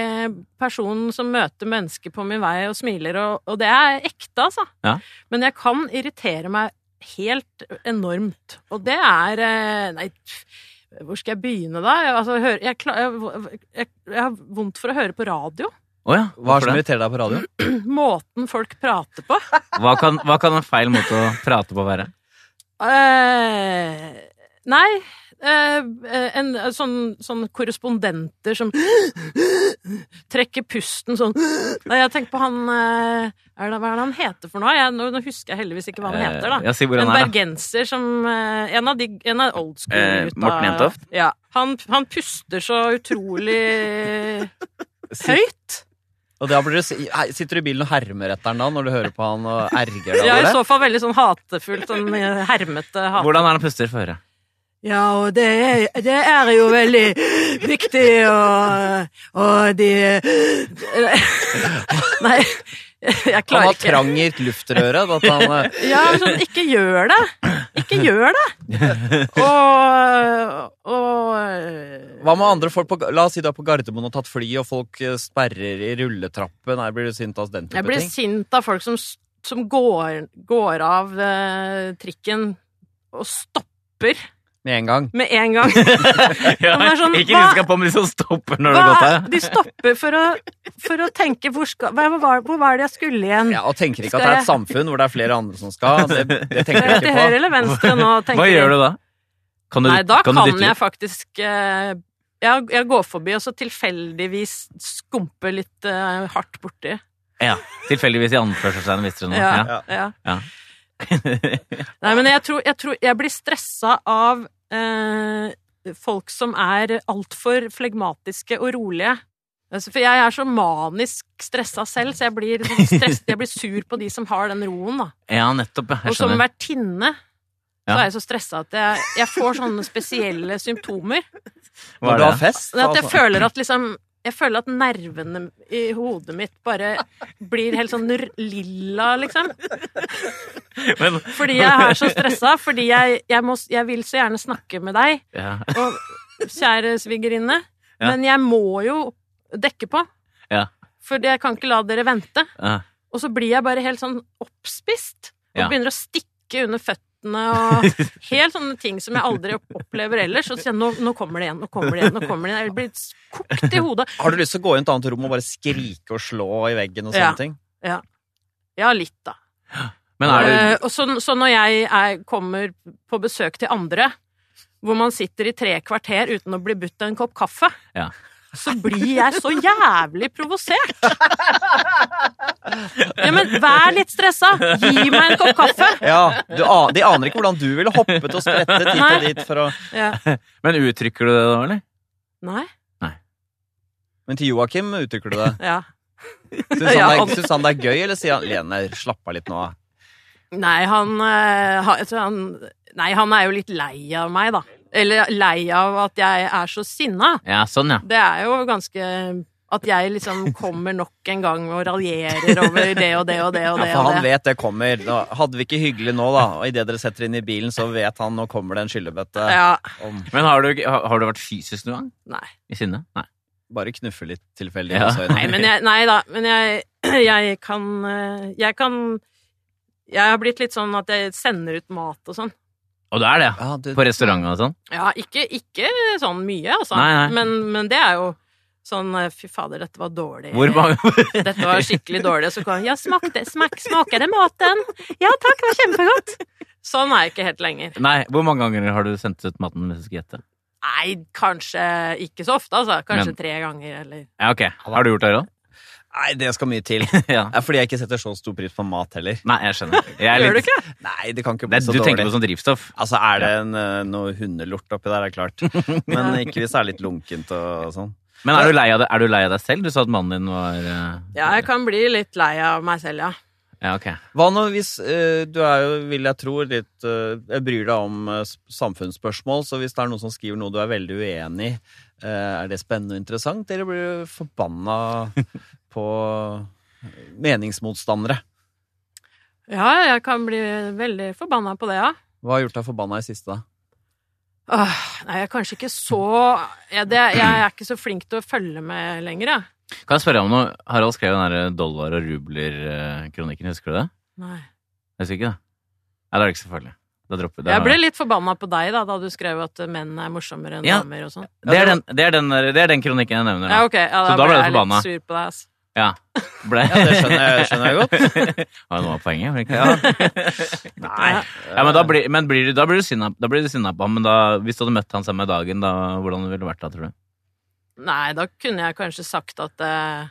Speaker 2: person som møter mennesker på min vei og smiler, og, og det er ekte, altså.
Speaker 3: Ja.
Speaker 2: Men jeg kan irritere meg helt enormt, og det er eh, Nei, hvor skal jeg begynne, da? Jeg, altså, jeg, jeg, jeg, jeg har vondt for å høre på radio.
Speaker 3: Oh ja.
Speaker 1: Hva er det som irriterer deg på radio?
Speaker 2: Måten folk prater på.
Speaker 3: Hva kan, hva kan en feil måte å prate på være?
Speaker 2: Eh, nei Uh, en, sånn, sånn korrespondenter som trekker pusten sånn Nei, jeg tenker på han eh, er det, Hva er det han heter for noe? Jeg, nå, nå husker jeg heldigvis ikke hva han heter, da.
Speaker 3: Eh,
Speaker 2: En
Speaker 3: er,
Speaker 2: bergenser som eh, En av, de, en av old
Speaker 3: Eh,
Speaker 2: school-gutta.
Speaker 3: Morten Jentoft?
Speaker 2: Ja. Han, han puster så utrolig høyt.
Speaker 1: Og da blir du, sitter du i bilen og hermer etter han da, når du hører på han og erger deg
Speaker 2: Ja,
Speaker 1: over
Speaker 2: I så fall veldig sånn hatefullt, sånn eh, hermete hat.
Speaker 3: Hvordan er han puster? for øret?
Speaker 2: Ja, og det er, det er jo veldig viktig, og, og de Nei, jeg
Speaker 1: Han har
Speaker 2: trangert
Speaker 1: trang i luftrøret. At han, eh,
Speaker 2: Ja, sånn, ikke gjør det! Ikke gjør det! Og, og
Speaker 1: hva med andre folk på La oss si du er på Gardermoen og tatt fly, og folk eh, sperrer i rulletrappen. Nei, blir du sint av den
Speaker 2: Jeg blir
Speaker 1: ting?
Speaker 2: sint av folk som, som går, går av eh, trikken og stopper
Speaker 1: Med en gang.
Speaker 2: med en gang.
Speaker 3: Ja,
Speaker 2: sånn,
Speaker 3: ikke de skal på, om de som stopper når det har gått av.
Speaker 2: de stopper for å, for å tenke hvor, skal, hva, var, hvor var det jeg skulle igjen?
Speaker 1: Ja, Og tenker ikke at det er et
Speaker 2: jeg-
Speaker 1: samfunn hvor det er flere andre som skal. Det, det tenker
Speaker 2: Skal jeg til
Speaker 1: på.
Speaker 2: høyre eller venstre nå? tenker
Speaker 3: Hva gjør du da? Kan du,
Speaker 2: Nei, da
Speaker 3: kan
Speaker 2: kan,
Speaker 3: du
Speaker 2: jeg faktisk eh, jeg, jeg går forbi og så tilfeldigvis skumper litt eh, hardt borti.
Speaker 3: Ja. Tilfeldigvis i anførselstegn, visste du noe.
Speaker 2: Ja.
Speaker 3: Ja.
Speaker 2: ja.
Speaker 3: Ja.
Speaker 2: Nei, men jeg tror jeg, tror, jeg blir stressa av eh, folk som er altfor flegmatiske og rolige. Altså, For jeg er så manisk stressa selv, så jeg blir, sånn stress, jeg blir sur på de som har den roen. da.
Speaker 3: ja, nettopp. Jeg
Speaker 2: skjønner.
Speaker 3: Og
Speaker 2: som vertinne
Speaker 3: ja.
Speaker 2: så er jeg så stressa at jeg, jeg får sånne spesielle symptomer.
Speaker 3: Hva
Speaker 1: Når
Speaker 3: er
Speaker 1: du har
Speaker 3: det?
Speaker 1: fest
Speaker 2: At jeg
Speaker 1: altså.
Speaker 2: føler at liksom jeg føler at nervene i hodet mitt bare blir helt sånn lilla, liksom.
Speaker 3: Men,
Speaker 2: Fordi jeg er så stressa. Fordi jeg, jeg, må, jeg vil så gjerne snakke med deg,
Speaker 3: ja.
Speaker 2: og kjære svigerinne,
Speaker 3: Ja.
Speaker 2: men jeg må jo dekke på.
Speaker 3: Ja.
Speaker 2: For jeg kan ikke la dere vente.
Speaker 3: Ja.
Speaker 2: Og så blir jeg bare helt sånn oppspist, og begynner å stikke under føttene og helt sånne ting som jeg aldri opplever ellers. Og så nå, nå kommer det igjen, nå kommer det igjen, nå kommer det igjen. Jeg blir kokt i hodet.
Speaker 1: Har du lyst til å gå i et annet rom og bare skrike og slå i veggen og sånne
Speaker 2: Ja.
Speaker 1: ting?
Speaker 2: Ja, litt, da.
Speaker 3: Men er det...
Speaker 2: Uh, og så, så når jeg er, kommer på besøk til andre, hvor man sitter i tre kvarter uten å bli budt en kopp kaffe,
Speaker 3: Ja.
Speaker 2: Så blir jeg så jævlig provosert. Ja, men vær litt stressa! Gi meg en kopp kaffe!
Speaker 1: Ja, du, De aner ikke hvordan du ville hoppet og sprettet hit
Speaker 2: Nei.
Speaker 1: og dit for å
Speaker 2: Ja.
Speaker 3: Men uttrykker du det da, eller?
Speaker 2: Nei?
Speaker 1: Men til Joakim uttrykker du det.
Speaker 2: Ja.
Speaker 1: Syns han,
Speaker 2: Ja,
Speaker 1: det
Speaker 2: han-
Speaker 1: syns han det er gøy, eller sier han Lene, slapp av litt nå?
Speaker 2: Nei, han, eh, han Nei, han er jo litt lei av meg, da. Eller lei av at jeg er så sinna.
Speaker 3: Ja, sånn, ja.
Speaker 2: Det er jo ganske At jeg liksom kommer nok en gang og raljerer over det og det og det og det.
Speaker 1: Ja,
Speaker 2: for
Speaker 1: han
Speaker 2: det.
Speaker 1: vet det kommer. Da hadde vi ikke hyggelig nå, da, og idet dere setter inn i bilen, så vet han nå kommer det en skyllebøtte
Speaker 2: Ja.
Speaker 1: om
Speaker 3: Men har du, har, du vært fysisk noen gang?
Speaker 2: Nei.
Speaker 3: I sinne? Nei.
Speaker 1: bare knuffe litt tilfeldig.
Speaker 3: Ja.
Speaker 1: i
Speaker 2: Nei, men jeg, nei da. Men jeg, jeg kan eh, Jeg kan Jeg har blitt litt sånn at jeg sender ut mat og sånn.
Speaker 3: Og det er det, ja.
Speaker 1: Du,
Speaker 3: På restauranter og sånn?
Speaker 2: Ja, ikke, ikke sånn mye, altså.
Speaker 3: Nei, nei.
Speaker 2: Men, men det er jo sånn eh, Fy fader, dette var dårlig.
Speaker 3: Hvor mange
Speaker 2: Dette var skikkelig dårlig. Så kan Ja, smakte, smak, smaker det maten? Ja takk, det var kjempegodt. Sånn er jeg ikke helt lenger.
Speaker 3: Nei, hvor mange ganger har du sendt ut maten hvis du skal gjette?
Speaker 2: Nei, kanskje ikke så ofte, altså. Kanskje
Speaker 3: Men-
Speaker 2: tre ganger, eller
Speaker 3: Ja, ok. Har du gjort det, Harald?
Speaker 1: Nei, det skal mye til.
Speaker 3: ja.
Speaker 1: Det er fordi jeg ikke setter så stor pris på mat heller.
Speaker 3: Nei, jeg skjønner. Jeg er
Speaker 2: Gjør du ikke?
Speaker 1: Nei, det kan ikke
Speaker 3: det,
Speaker 1: bli så
Speaker 3: du tenker
Speaker 1: dårlig.
Speaker 3: på sånn drivstoff?
Speaker 1: Altså, er det en, eh, noe hundelort oppi der, er klart. Men ikke hvis det er litt lunkent og sånn.
Speaker 3: Men er du lei av det? Er du lei av deg selv? Du sa at mannen din var eh,
Speaker 2: Ja, jeg kan bli litt lei av meg selv, ja.
Speaker 3: Ja, ok.
Speaker 1: Hva nå hvis uh, du er jo, vil jeg tro, litt uh, Jeg bryr deg om uh, samfunnsspørsmål, så hvis det er noen som skriver noe du er veldig uenig i, eh, er det spennende og interessant, eller blir du forbanna på meningsmotstandere?
Speaker 2: Ja, jeg kan bli veldig forbanna på det, ja.
Speaker 1: Hva har gjort deg forbanna i siste, da?
Speaker 2: Åh, nei, jeg er kanskje ikke så jeg, det, Jeg er ikke så flink til å følge med lenger, jeg.
Speaker 3: Kan jeg spørre om noe? Harald skrev den der dollar- og rubler-kronikken, husker du det?
Speaker 2: Nei.
Speaker 3: Husker ikke det? Nei, det er det ikke selvfølgelig. Da dropper det.
Speaker 2: Jeg ble litt forbanna på deg da, da du skrev at menn er morsommere enn
Speaker 3: Ja.
Speaker 2: damer og sånn.
Speaker 3: det, er den, det, det er den kronikken jeg nevner.
Speaker 2: Ja,
Speaker 3: nå.
Speaker 2: ok. Ja,
Speaker 3: Så
Speaker 2: da
Speaker 3: da ble
Speaker 2: jeg litt sur på deg, ass.
Speaker 3: Ja. Ble...
Speaker 1: Ja, det skjønner jeg, skjønner jeg godt.
Speaker 3: Var det noe av poenget? ikke?
Speaker 1: Ja. Nei.
Speaker 3: Ja, men da blir, men blir, du- da blir du sinna da blir du sinna på ham. Men da, hvis du hadde møtt han samme dagen, da, hvordan ville det vært da, tror du?
Speaker 2: Nei, da kunne jeg kanskje sagt at eh,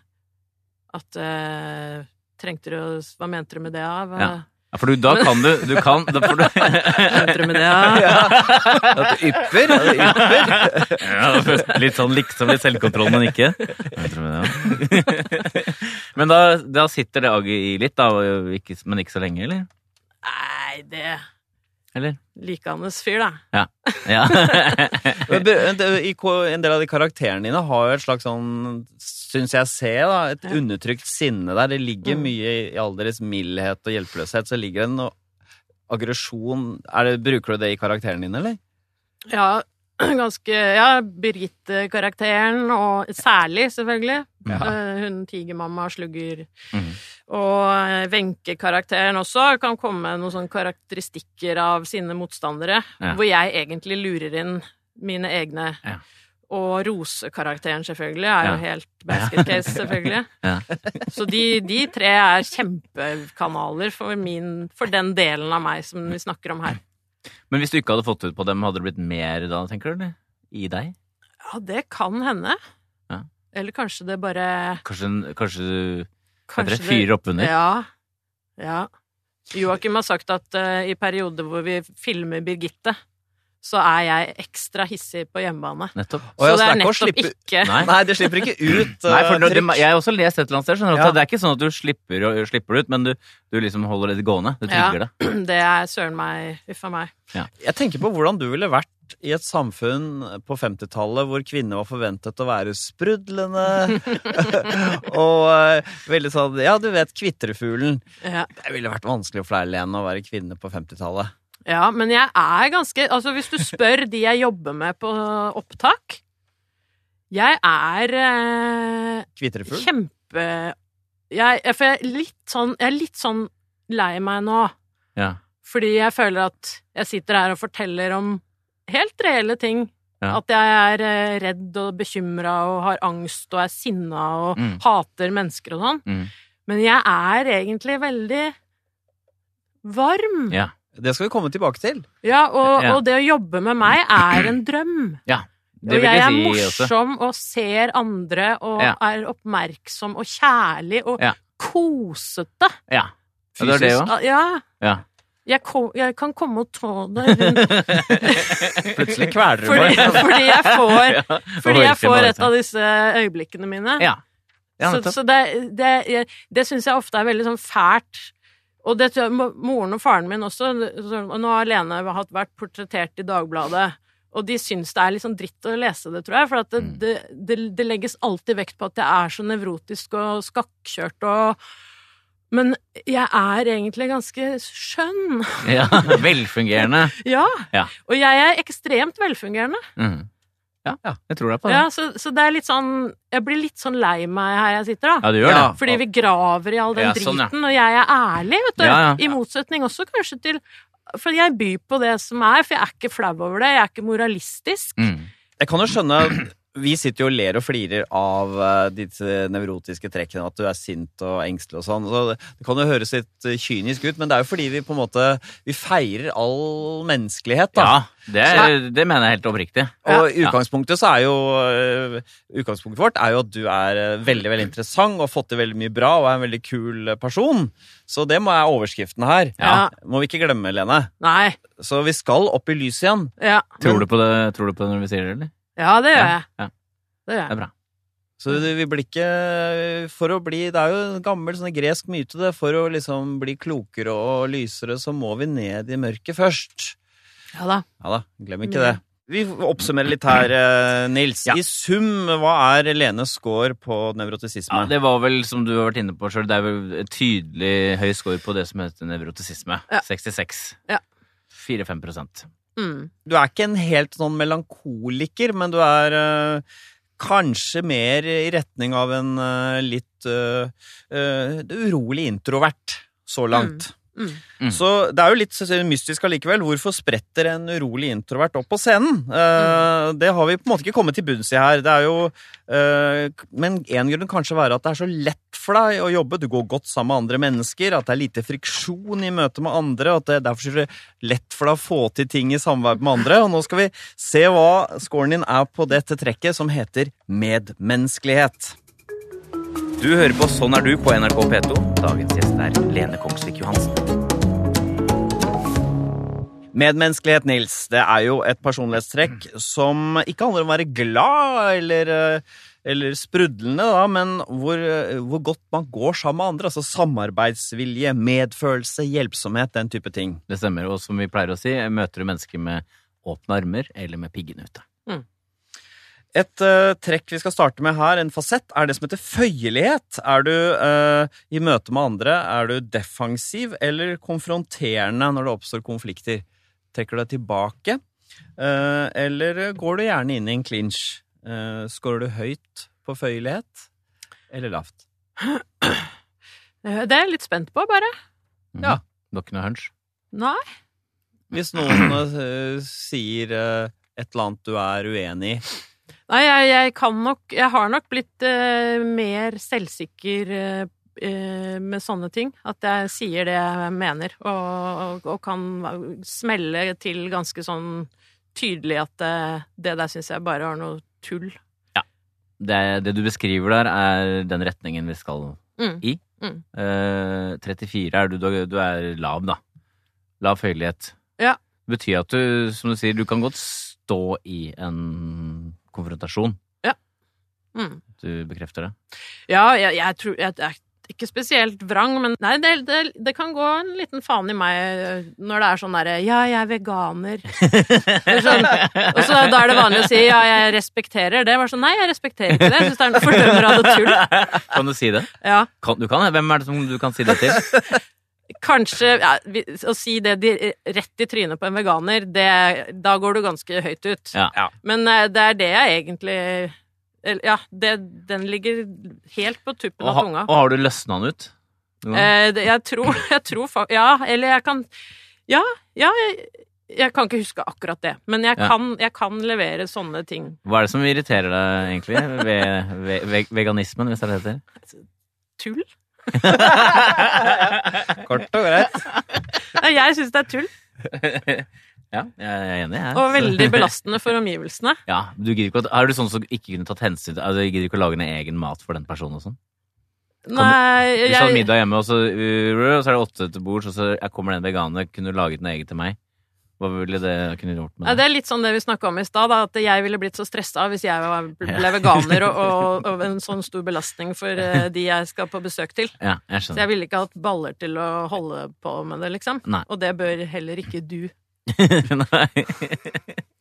Speaker 2: At eh, Trengte du å Hva mente du med det, Av?
Speaker 3: Ja. Ja, for du, da kan du, du kan, da får du
Speaker 2: Venter du med det, ja.
Speaker 1: At du ypper? At du ypper.
Speaker 3: ja, Litt sånn liksom litt selvkontroll, men ikke. Venter med det, ja. Men da, da sitter det agget i litt, da, men ikke så lenge, eller?
Speaker 2: Nei, det
Speaker 3: Eller?
Speaker 2: Likandes fyr, da.
Speaker 3: Ja.
Speaker 1: Ko- En del av de karakterene dine har jo et slags sånn, syns jeg ser, da, et
Speaker 2: Ja.
Speaker 1: undertrykt sinne der. Det ligger
Speaker 2: Mm.
Speaker 1: mye i all deres mildhet og hjelpeløshet, så ligger det noe aggresjon er Bruker du det i karakterene dine, eller?
Speaker 2: Ja, ganske Ja, Birgitte-karakteren, og særlig, selvfølgelig.
Speaker 1: Ja.
Speaker 2: Eh, Hun tigermamma, slugger.
Speaker 3: Mm.
Speaker 2: Og eh, Wenche-karakteren også kan komme med noen sånne karakteristikker av sine motstandere,
Speaker 3: Ja.
Speaker 2: hvor jeg egentlig lurer inn mine egne.
Speaker 3: Ja.
Speaker 2: Og Rose-karakteren, selvfølgelig, er jo helt basket case, selvfølgelig.
Speaker 3: Ja.
Speaker 2: Så de, de tre er kjempekanaler for, min, for den delen av meg som vi snakker om her.
Speaker 3: Men hvis du ikke hadde fått ut på dem, hadde det blitt mer da, tenker du? eller? I deg?
Speaker 2: Ja, det kan hende.
Speaker 3: Ja.
Speaker 2: Eller kanskje det bare
Speaker 3: Kanskje, kanskje du
Speaker 2: Kanskje
Speaker 3: det fyrer opp under?
Speaker 2: Ja. ja. Joakim har sagt at uh, i perioder hvor vi filmer Birgitte, så er jeg ekstra hissig på hjemmebane.
Speaker 3: Nettopp.
Speaker 2: Så det er nettopp
Speaker 1: slippe-
Speaker 2: ikke
Speaker 3: Nei.
Speaker 1: Nei, det slipper ikke ut
Speaker 3: Nei, for
Speaker 1: eh,
Speaker 3: det. Jeg har også lest et eller annet sted skjønner du,
Speaker 1: Ja.
Speaker 3: det er ikke sånn at du slipper, slipper det ut, men du, du liksom holder det gående. Du
Speaker 2: Ja.
Speaker 3: trigger det.
Speaker 2: Det er søren meg Uff a meg.
Speaker 1: Jeg tenker på hvordan du ville vært i et samfunn på 50-tallet hvor kvinner var forventet å være sprudlende og uh, veldig sånn Ja, du vet, kvitrefuglen.
Speaker 2: Ja.
Speaker 1: Det ville vært vanskelig for deg, Lene, å være kvinne på 50-tallet.
Speaker 2: Ja, men jeg er ganske Altså, hvis du spør de jeg jobber med på opptak Jeg er eh,
Speaker 1: Kvitrefugl?
Speaker 2: kjempe jeg, jeg- For jeg er litt sånn Jeg er litt sånn lei meg nå.
Speaker 3: Ja.
Speaker 2: Fordi jeg føler at jeg sitter her og forteller om helt reelle ting.
Speaker 3: Ja.
Speaker 2: At jeg er eh, redd og bekymra og har angst og er sinna og
Speaker 3: Mm.
Speaker 2: hater mennesker og sånn.
Speaker 3: Mm.
Speaker 2: Men jeg er egentlig veldig varm.
Speaker 3: Ja.
Speaker 1: Det skal vi komme tilbake til.
Speaker 2: Ja, og,
Speaker 3: Ja.
Speaker 2: og det å jobbe med meg er en drøm.
Speaker 3: Det vil
Speaker 2: jeg er
Speaker 3: jeg si også.
Speaker 2: morsom og ser andre og
Speaker 3: Ja.
Speaker 2: er oppmerksom og kjærlig og
Speaker 3: Ja.
Speaker 2: kosete.
Speaker 3: Ja. Det er det òg.
Speaker 2: Ja.
Speaker 3: Ja.
Speaker 2: Jeg, kom, jeg kan komme og ta deg rundt
Speaker 1: Plutselig kveler du meg.
Speaker 2: fordi jeg får,
Speaker 3: Ja.
Speaker 2: fordi jeg får et av disse øyeblikkene mine.
Speaker 3: Ja. Ja,
Speaker 2: så så det, det, jeg- det syns jeg ofte er veldig sånn fælt. Og det tror jeg moren og faren min også. Og nå har Lene vært portrettert i Dagbladet. Og de syns det er litt sånn dritt å lese det, tror jeg. For at det,
Speaker 3: Mm.
Speaker 2: det, det, det legges alltid vekt på at jeg er så nevrotisk og skakkjørt og Men jeg er egentlig ganske skjønn.
Speaker 3: ja. Velfungerende.
Speaker 2: Ja.
Speaker 3: Ja.
Speaker 2: Og jeg er ekstremt velfungerende.
Speaker 3: Mhm. Ja,
Speaker 1: Ja.
Speaker 3: jeg tror deg på det.
Speaker 2: Ja, så, så det er litt sånn Jeg blir litt sånn lei meg her jeg sitter, da.
Speaker 3: Ja, du gjør det.
Speaker 2: Fordi vi graver i all den
Speaker 3: Ja, sånn, ja.
Speaker 2: driten, og jeg er ærlig, vet du.
Speaker 3: Ja, ja.
Speaker 2: I motsetning også kanskje til For jeg byr på det som er, for jeg er ikke flau over det. Jeg er ikke moralistisk.
Speaker 3: Mm.
Speaker 1: Jeg kan jo skjønne Vi sitter jo og ler og flirer av uh, disse nevrotiske trekkene, at du er sint og engstelig og sånn. Så det, det kan jo høres litt eh, kynisk ut, men det er jo fordi vi på en måte Vi feirer all menneskelighet, da.
Speaker 3: Ja, det, er, det mener jeg helt oppriktig.
Speaker 1: Og
Speaker 3: Ja.
Speaker 1: utgangspunktet så er jo uh, Utgangspunktet vårt er jo at du er veldig veldig interessant og har fått til veldig mye bra og er en veldig kul person. Så det må være overskriften her.
Speaker 2: Ja.
Speaker 1: Må vi ikke glemme, Lene.
Speaker 2: Nei.
Speaker 1: Så vi skal opp i lyset igjen.
Speaker 2: Ja.
Speaker 3: Tror du på det, tror du på det når vi sier det, eller?
Speaker 2: Ja, det gjør
Speaker 3: Ja,
Speaker 2: jeg.
Speaker 3: ja.
Speaker 2: Det gjør
Speaker 3: Det er bra.
Speaker 1: Så vi blir ikke For å bli Det er jo en gammel sånn gresk myte, det. For å liksom bli klokere og lysere, så må vi ned i mørket først.
Speaker 2: Ja da.
Speaker 1: Ja da, glem ikke det. Vi oppsummerer litt her, eh, Nils.
Speaker 3: Ja.
Speaker 1: I sum, hva er Lenes score på nevrotisisme?
Speaker 3: Ja, det var vel, som du har vært inne på sjøl, det er vel tydelig høy score på det som heter nevrotisisme.
Speaker 2: Ja.
Speaker 3: 66.
Speaker 2: Ja.
Speaker 3: 4-5 prosent.
Speaker 2: Mm.
Speaker 1: Du er ikke en helt sånn melankoliker, men du er øh, kanskje mer i retning av en øh, litt øh, urolig introvert så langt.
Speaker 2: Mm.
Speaker 3: Mm.
Speaker 1: Så det er jo litt mystisk allikevel. Hvorfor spretter en urolig introvert opp på scenen? Eh, Det har vi på en måte ikke kommet til bunns i her. Det er jo, uh, men en grunn kanskje være at det er så lett for deg å jobbe. Du går godt sammen med andre mennesker, at det er lite friksjon i møte med andre, at det er derfor er lett for deg å få til ting i samarbeid med andre. Og nå skal vi se hva scoren din er på dette trekket, som heter medmenneskelighet.
Speaker 3: Du hører på Sånn er du på NRK P2. Dagens gjest er Lene Kongsvik Johansen.
Speaker 1: Medmenneskelighet, Nils, det er jo et personlighetstrekk som ikke handler om å være glad eller, eh, eller sprudlende, da, men hvor, eh, hvor godt man går sammen med andre. Altså samarbeidsvilje, medfølelse, hjelpsomhet, den type ting.
Speaker 3: Det stemmer. Og som vi pleier å si, møter du mennesker med åpne armer eller med piggene ute.
Speaker 1: Et uh, trekk vi skal starte med her, en fasett, er det som heter føyelighet. Er du uh, i møte med andre, er du defensiv eller konfronterende når det oppstår konflikter? Trekker du deg tilbake, uh, eller går du gjerne inn i en clinch? Uh, Skårer du høyt på føyelighet, eller lavt?
Speaker 2: Det er jeg litt spent på, bare.
Speaker 3: Mm.
Speaker 1: Ja.
Speaker 3: Du har ikke noe hunch?
Speaker 2: Nei.
Speaker 1: Hvis noen sier et eller annet du er uenig i,
Speaker 2: Nei, jeg, jeg kan nok Jeg har nok blitt eh, mer selvsikker eh, eh, med sånne ting. At jeg sier det jeg mener, og, og, og kan smelle til ganske sånn tydelig at det, det der syns jeg bare var noe tull.
Speaker 3: Det, det du beskriver der, er den retningen vi skal
Speaker 2: Mm.
Speaker 3: i.
Speaker 2: Mm.
Speaker 3: Eh, 34 er du, du, er lav, da. Lav føyelighet.
Speaker 2: Ja.
Speaker 3: Det betyr at du, som du sier, du kan godt stå i en konfrontasjon.
Speaker 2: Mm.
Speaker 3: Du bekrefter det?
Speaker 2: Ja, jeg, jeg tror jeg, jeg ikke spesielt vrang, men nei, det, det, det kan gå en liten faen i meg når det er sånn derre Ja, jeg er veganer. Sånn, og så da er det vanlig å si ja, jeg respekterer det. Bare sånn, nei, jeg respekterer ikke det. Jeg syns det er noe fordømmer av det tull.
Speaker 3: Kan du si det?
Speaker 2: Ja,
Speaker 3: Kan, du kan. Hvem er det som du kan si det til?
Speaker 2: kanskje ja, Å si det rett i trynet på en veganer, det, da går du ganske høyt ut.
Speaker 3: Ja.
Speaker 1: Ja.
Speaker 2: Men eh, det er det jeg egentlig Ja, det, den ligger helt på tuppen
Speaker 3: Og,
Speaker 2: av tunga.
Speaker 3: og har du løsna den ut?
Speaker 2: Eh, det- jeg tror, jeg tror fa- Ja, eller jeg kan Ja, ja jeg, jeg kan ikke huske akkurat det, men jeg,
Speaker 3: Ja.
Speaker 2: kan, jeg kan levere sånne ting.
Speaker 3: Hva er det som irriterer deg, egentlig, ved, ved, ved veganismen, hvis det er det det heter?
Speaker 2: Tull?
Speaker 1: Kort og greit.
Speaker 2: Jeg syns det er tull,
Speaker 3: Ja, jeg er enig, jeg.
Speaker 2: og veldig belastende for omgivelsene.
Speaker 3: Ja, du ikke Er du sånn som ikke kunne tatt hensyn til altså, Du gidder ikke å lage en egen mat for den personen og sånn?
Speaker 2: Nei,
Speaker 3: Hvis du har middag hjemme, og så, uh, og så er det åtte til bords, og så kommer det en veganer, kunne du laget noe eget til meg? Hva ville det kunne gjort med
Speaker 2: det
Speaker 3: det?
Speaker 2: er litt sånn det vi snakka om i stad, at jeg ville blitt så stressa hvis jeg var, ble veganer og, og, og en sånn stor belastning for eh, de jeg skal på besøk til.
Speaker 3: Ja, jeg
Speaker 2: Så jeg ville ikke hatt baller til å holde på med det, liksom.
Speaker 3: Nei.
Speaker 2: Og det bør heller ikke du.
Speaker 3: Nei.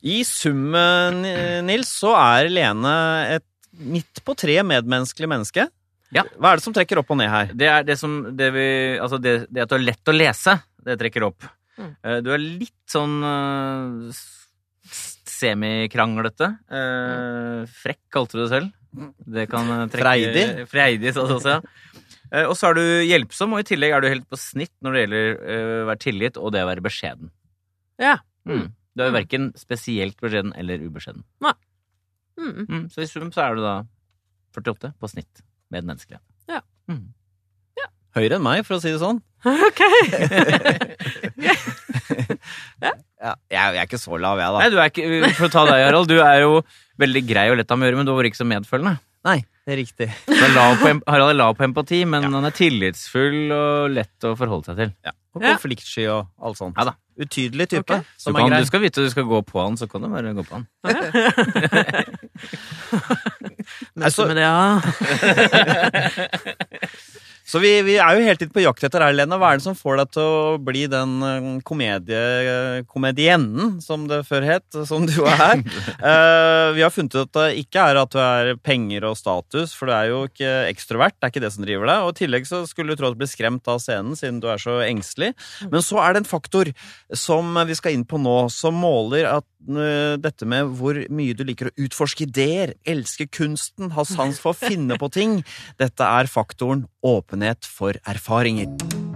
Speaker 1: I summen, Nils, så er Lene et midt på tre medmenneskelig menneske.
Speaker 3: Ja.
Speaker 1: Hva er det som trekker opp og ned her?
Speaker 3: Det er det som det vi Altså, det, det at det er lett å lese, det trekker opp.
Speaker 2: Mm.
Speaker 3: Eh, Du er litt sånn uh, s- semikranglete. Eh, frekk, kalte du det selv. Det kan eh, trekke
Speaker 1: Freidig.
Speaker 3: Freidig, sa du også, ja. Eh, og så er du hjelpsom, og i tillegg er du helt på snitt når det gjelder eh, å være tillit og det å være beskjeden.
Speaker 2: Ja.
Speaker 3: Mm. Du er jo
Speaker 2: Mm.
Speaker 3: verken spesielt beskjeden eller ubeskjeden.
Speaker 2: Mm.
Speaker 3: Mm. Så i sum så er du da 48 på snitt med den menneskelige.
Speaker 2: Ja.
Speaker 3: Mm.
Speaker 1: Høyere enn meg, for å si det sånn.
Speaker 2: Ok.
Speaker 1: Ja, jeg, jeg er ikke så lav, jeg, da.
Speaker 3: Nei, du er ikke, For å ta deg, Harald. Du er jo veldig grei og lett å gjøre, men du var ikke så medfølende.
Speaker 1: Nei, det er riktig.
Speaker 3: Du er lav på, Harald er lav på empati, men han er tillitsfull og lett å forholde seg til.
Speaker 1: Ja. Og konfliktsky og alt sånt.
Speaker 3: Ja da.
Speaker 1: Utydelig type,
Speaker 2: Ok.
Speaker 3: Du, kan,
Speaker 1: er grei.
Speaker 3: du skal vite at du skal gå på han, så kan du bare gå på han.
Speaker 2: Møte med det, ja.
Speaker 1: Så vi, vi er jo hele tiden på jakt etter deg, Lena. Hva er det som får deg til å bli den eh, komedie, komediennen, som det før het, som du er? uh, vi har funnet ut at det ikke er at du er penger og status, for du er jo ikke ekstrovert. Det er ikke det som driver deg. Og i tillegg så skulle du tro at du ble skremt av scenen, siden du er så engstelig. Men så er det en faktor som vi skal inn på nå, som måler at eh, dette med hvor mye du liker å utforske ideer, elske kunsten, ha sans for å finne på ting. Dette er faktoren åpenhet for erfaringer.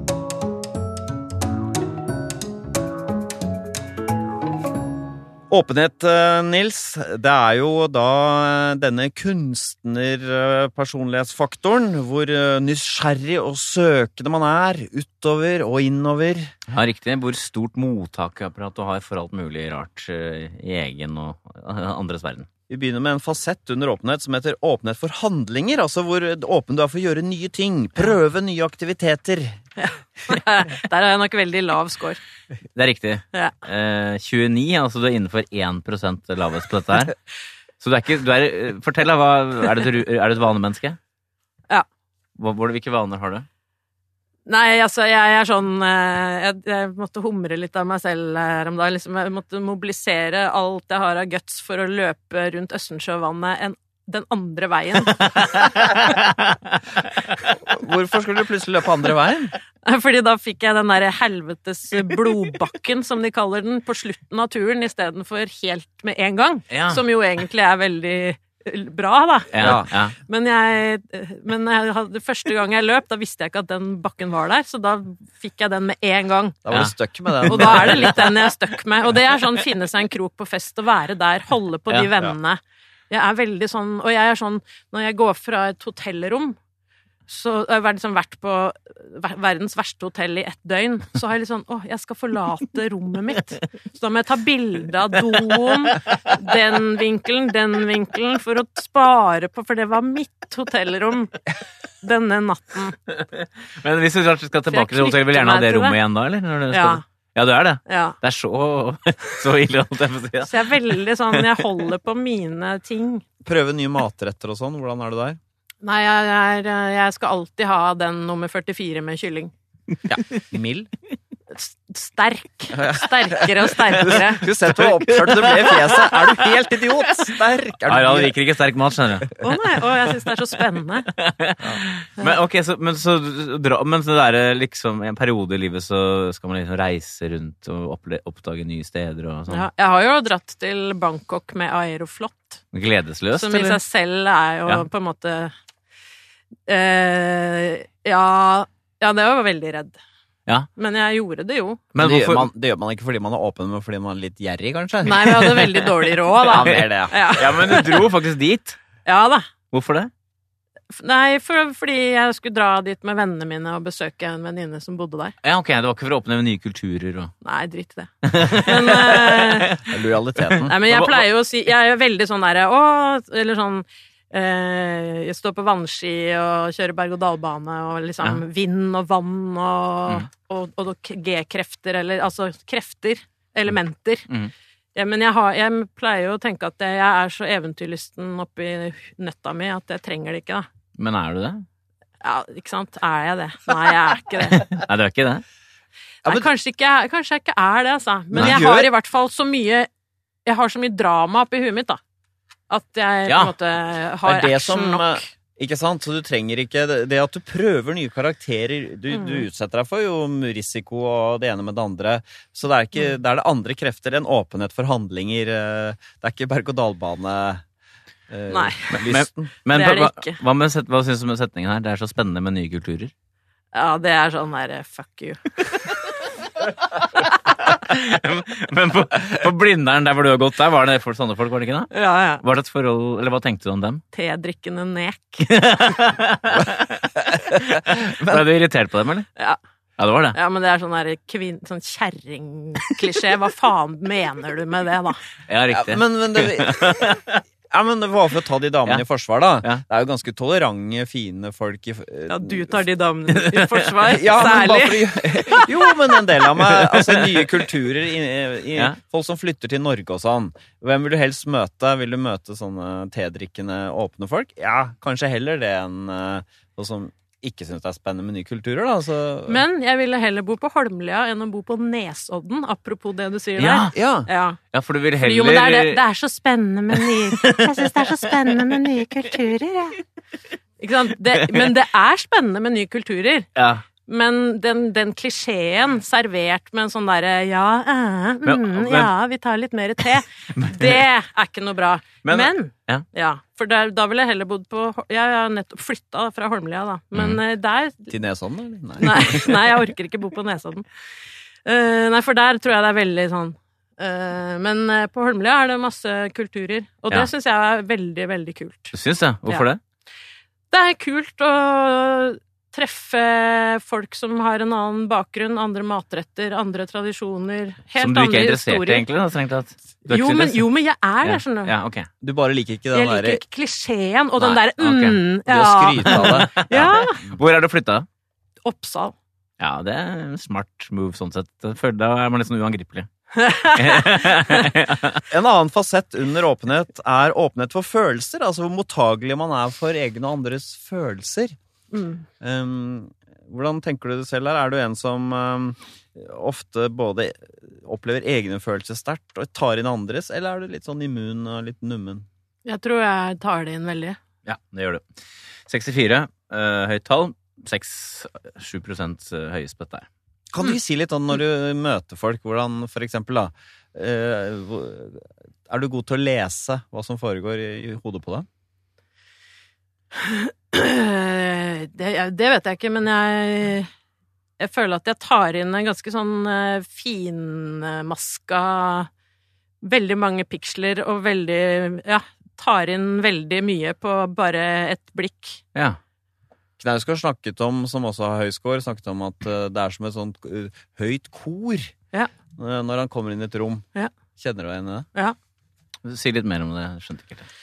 Speaker 1: Åpenhet, eh, Nils, det er jo da denne kunstnerpersonlighetsfaktoren, hvor eh, nysgjerrig og søkende man er, utover og innover.
Speaker 3: Ja, riktig. Hvor stort mottakerapparat du har for alt mulig rart eh, i egen og andres verden.
Speaker 1: Vi begynner med en fasett under åpenhet som heter åpenhet for handlinger, altså hvor åpen du er for å gjøre nye ting, prøve nye aktiviteter.
Speaker 2: Der har jeg nok veldig lav score.
Speaker 3: Det er riktig.
Speaker 2: Ja.
Speaker 3: Eh, 29, altså du er innenfor 1 lavest på dette her. Så du er ikke du er, Fortell, da. Er, er du et vanemenneske?
Speaker 2: Ja.
Speaker 3: Hvor- hvilke vaner har du?
Speaker 2: Nei, altså, jeg er sånn eh, jeg, jeg måtte humre litt av meg selv her om dagen. Liksom, jeg måtte mobilisere alt jeg har av guts for å løpe rundt Østensjøvannet en, den andre veien.
Speaker 1: Hvorfor skulle du plutselig løpe andre veien?
Speaker 2: Fordi da fikk jeg den der helvetes blodbakken, som de kaller den, på slutten av turen istedenfor helt med en gang.
Speaker 3: Ja.
Speaker 2: Som jo egentlig er veldig bra, da.
Speaker 3: Ja, ja.
Speaker 2: Men, jeg, men jeg hadde, første gang jeg løp, da visste jeg ikke at den bakken var der, så da fikk jeg den med en gang.
Speaker 1: Da var du stuck med den.
Speaker 2: Og da er det litt den jeg er stuck med. Og det er sånn finne seg en krok på fest og være der, holde på
Speaker 3: Ja,
Speaker 2: de vennene. Jeg er veldig sånn, og jeg er sånn, når jeg går fra et hotellrom, så jeg har jeg liksom vært på verdens verste hotell i ett døgn, så har jeg litt sånn Å, jeg skal forlate rommet mitt. Så da må jeg ta bilde av doen, den vinkelen, den vinkelen, for å spare på For det var mitt hotellrom denne natten.
Speaker 3: Men hvis du skal tilbake til hotellet, vil du gjerne ha det rommet
Speaker 2: det.
Speaker 3: igjen da, eller? Når du
Speaker 2: Ja.
Speaker 3: ja, du er det?
Speaker 2: ja.
Speaker 3: Det er så, så ille, holdt jeg på å si.
Speaker 2: Så jeg er veldig sånn Jeg holder på mine ting.
Speaker 1: Prøve nye matretter og sånn. Hvordan er det der?
Speaker 2: Nei, jeg, er, jeg skal alltid ha den nummer 44 med kylling.
Speaker 1: Ja.
Speaker 2: Mild? Sterk. Sterkere og sterkere.
Speaker 1: Du ser hvor oppført du ble i fjeset. Er du helt idiot? Sterk? Er du nei, han
Speaker 3: liker ikke sterk mat, skjønner du.
Speaker 2: Å nei, oh, jeg syns det er så spennende.
Speaker 3: Men ok, så, men så dra, men så det er liksom, en periode i livet så skal man liksom reise rundt og oppdage nye steder og sånn.
Speaker 2: Ja, jeg har jo dratt til Bangkok med Aeroflot,
Speaker 3: Gledesløst,
Speaker 2: som i seg selv er jo
Speaker 3: Ja.
Speaker 2: på en måte eh, Ja, ja, det var jeg veldig redd.
Speaker 3: Ja.
Speaker 2: Men jeg gjorde det jo.
Speaker 3: Men
Speaker 1: det, gjør
Speaker 3: hvorfor
Speaker 1: man, det gjør man ikke fordi man er åpen, men fordi man er litt gjerrig, kanskje?
Speaker 2: Nei, vi hadde veldig dårlig råd, da.
Speaker 1: Ja, mer det, ja.
Speaker 2: Ja,
Speaker 3: Ja, men du dro faktisk dit.
Speaker 2: ja da.
Speaker 3: Hvorfor det?
Speaker 2: F- Nei, for, fordi jeg skulle dra dit med vennene mine og besøke en venninne som bodde der.
Speaker 3: Ja, ok, Det var ikke for å åpne nye kulturer og
Speaker 2: Nei, dritt i det. Men, eh,
Speaker 1: Lojaliteten.
Speaker 2: nei, men jeg pleier jo å si Jeg er jo veldig sånn derre Å, eller sånn eh, står på vannski og kjører berg-og-dal-bane og liksom vind og vann og,
Speaker 3: Mm.
Speaker 2: og, og, G-krefter, eller altså krefter. Elementer.
Speaker 3: Mm.
Speaker 2: Ja, men jeg, har, jeg pleier jo å tenke at jeg er så eventyrlysten oppi nøtta mi at jeg trenger det ikke, da.
Speaker 3: Men er du det?
Speaker 2: Ja, ikke sant? Er jeg det? Nei, jeg er ikke det.
Speaker 3: Nei, du er ikke det?
Speaker 1: Ja,
Speaker 2: Nei, kanskje, ikke, kanskje jeg ikke er det, altså. Men
Speaker 1: Nei.
Speaker 2: jeg har i hvert fall så mye Jeg har så mye drama oppi huet mitt, da. At jeg
Speaker 3: Ja.
Speaker 2: på en måte har
Speaker 1: Det det
Speaker 2: action
Speaker 1: som,
Speaker 2: nok.
Speaker 1: eh, Ikke sant? Så du trenger ikke Det, at du prøver nye karakterer Du, du
Speaker 2: Mm.
Speaker 1: utsetter deg for jo risiko og det ene med det andre. Så det er, ikke,
Speaker 2: Mm.
Speaker 1: det er det andre krefter enn åpenhet for handlinger. eh, Det er ikke berg-og-dal-bane. eh,
Speaker 2: Nei.
Speaker 1: Men,
Speaker 3: Men
Speaker 2: Det er det ikke.
Speaker 3: hva, hva, set- hva syns du med setningen her? Det er så spennende med nye kulturer.
Speaker 2: Ja, det er sånn derre fuck you.
Speaker 3: Men på, på Blindern, der hvor du har gått der, var det for sånne folk, var det ikke det?
Speaker 2: Ja, ja.
Speaker 3: Hva slags forhold, eller hva tenkte du om dem?
Speaker 2: Tedrikkende nek.
Speaker 3: Ble du irritert på dem, eller?
Speaker 2: Ja.
Speaker 3: Ja, det var det.
Speaker 2: Ja, men det er sånn derre. Sånn kjerringklisjé. Hva faen mener du med det, da?
Speaker 3: Ja,
Speaker 1: Ja,
Speaker 3: riktig.
Speaker 1: men, men det Ja, men Bare for å ta de damene
Speaker 3: Ja.
Speaker 1: i forsvar, da.
Speaker 3: Ja.
Speaker 1: Det er jo ganske tolerante, fine folk i
Speaker 2: Ja, du tar de damene i forsvar,
Speaker 1: Ja, men bare
Speaker 2: særlig.
Speaker 1: fordi, jo, men en del av meg Altså nye kulturer i, i,
Speaker 3: Ja.
Speaker 1: Folk som flytter til Norge og sånn. Hvem vil du helst møte? Vil du møte sånne tedrikkende, åpne folk? Ja, kanskje heller det enn noe folk som ikke syns det er spennende med nye kulturer, da. Så,
Speaker 2: Men jeg ville heller bo på Holmlia enn å bo på Nesodden, apropos det du sier
Speaker 3: Ja,
Speaker 2: der.
Speaker 1: ja.
Speaker 2: Ja.
Speaker 3: ja, for du vil heller
Speaker 2: Jo, men det er, det, det er så spennende med nye Jeg syns det er så spennende med nye kulturer, jeg. Ikke sant? Det, men det er spennende med nye kulturer.
Speaker 3: Ja.
Speaker 2: Men den, den klisjeen servert med en sånn derre ja, uh, mm,
Speaker 3: Men- men-
Speaker 2: ja, vi tar litt mer te, det er ikke noe bra.
Speaker 3: Men-
Speaker 2: Men,
Speaker 3: ja.
Speaker 2: for der, da ville jeg heller bodd på Jeg har nettopp flytta fra Holmlia, da. Men
Speaker 3: Mhm.
Speaker 2: eh, der
Speaker 1: Til Nesodden, eller? Nei.
Speaker 2: Nei, nei, jeg orker ikke bo på Nesodden. Uh, nei, for der tror jeg det er veldig sånn eh, Men på Holmlia er det masse kulturer, og det
Speaker 3: Ja.
Speaker 2: syns jeg er veldig, veldig kult.
Speaker 3: Syns det? Hvorfor
Speaker 2: Ja.
Speaker 3: det?
Speaker 2: Det er kult å treffe folk som har en annen bakgrunn, andre matretter, andre tradisjoner. Helt
Speaker 3: Som du ikke er interessert i, egentlig? Da, strengt tatt. Du er
Speaker 2: Jo
Speaker 3: ikke så
Speaker 2: men, jo, men jeg er
Speaker 3: Ja.
Speaker 2: det, skjønner du.
Speaker 3: Ja, okay.
Speaker 1: Du bare liker ikke
Speaker 2: Jeg
Speaker 1: den
Speaker 2: liker ikke klisjeen og den
Speaker 1: Nei,
Speaker 2: derre
Speaker 3: ok.
Speaker 2: mm,
Speaker 1: Det Du
Speaker 2: har
Speaker 1: skryte av det.
Speaker 2: ja.
Speaker 3: Hvor er du flytta?
Speaker 2: Oppsal.
Speaker 3: Ja, det er en smart move sånn sett. Da er man litt sånn uangripelig.
Speaker 1: En annen fasett under åpenhet er åpenhet for følelser. Altså hvor mottagelig man er for egne og andres følelser.
Speaker 2: Mm.
Speaker 1: Um, hvordan tenker du det selv her? Er du en som um, ofte både opplever egne følelser sterkt og tar inn andres, eller er du litt sånn immun og litt nummen?
Speaker 2: Jeg tror jeg tar det inn veldig.
Speaker 3: Ja, det gjør du. 64, uh, høyt tall. 6-7 høyest på dette her.
Speaker 1: Kan du si litt om når du møter folk, hvordan for eksempel da eh, Er du god til å lese hva som foregår i, i hodet på deg?
Speaker 2: Det, det vet jeg ikke, men jeg Jeg føler at jeg tar inn en ganske sånn eh, finmaska Veldig mange piksler og veldig Ja, tar inn veldig mye på bare et blikk.
Speaker 3: Ja.
Speaker 1: Knausgård snakket om, som også har høy score, snakket om at eh, det er som et sånt eh, høyt kor
Speaker 2: Ja.
Speaker 1: når han kommer inn i et rom.
Speaker 2: Ja.
Speaker 1: Kjenner du deg igjen i det?
Speaker 2: Ja.
Speaker 3: Si litt mer om det. Jeg skjønte ikke helt.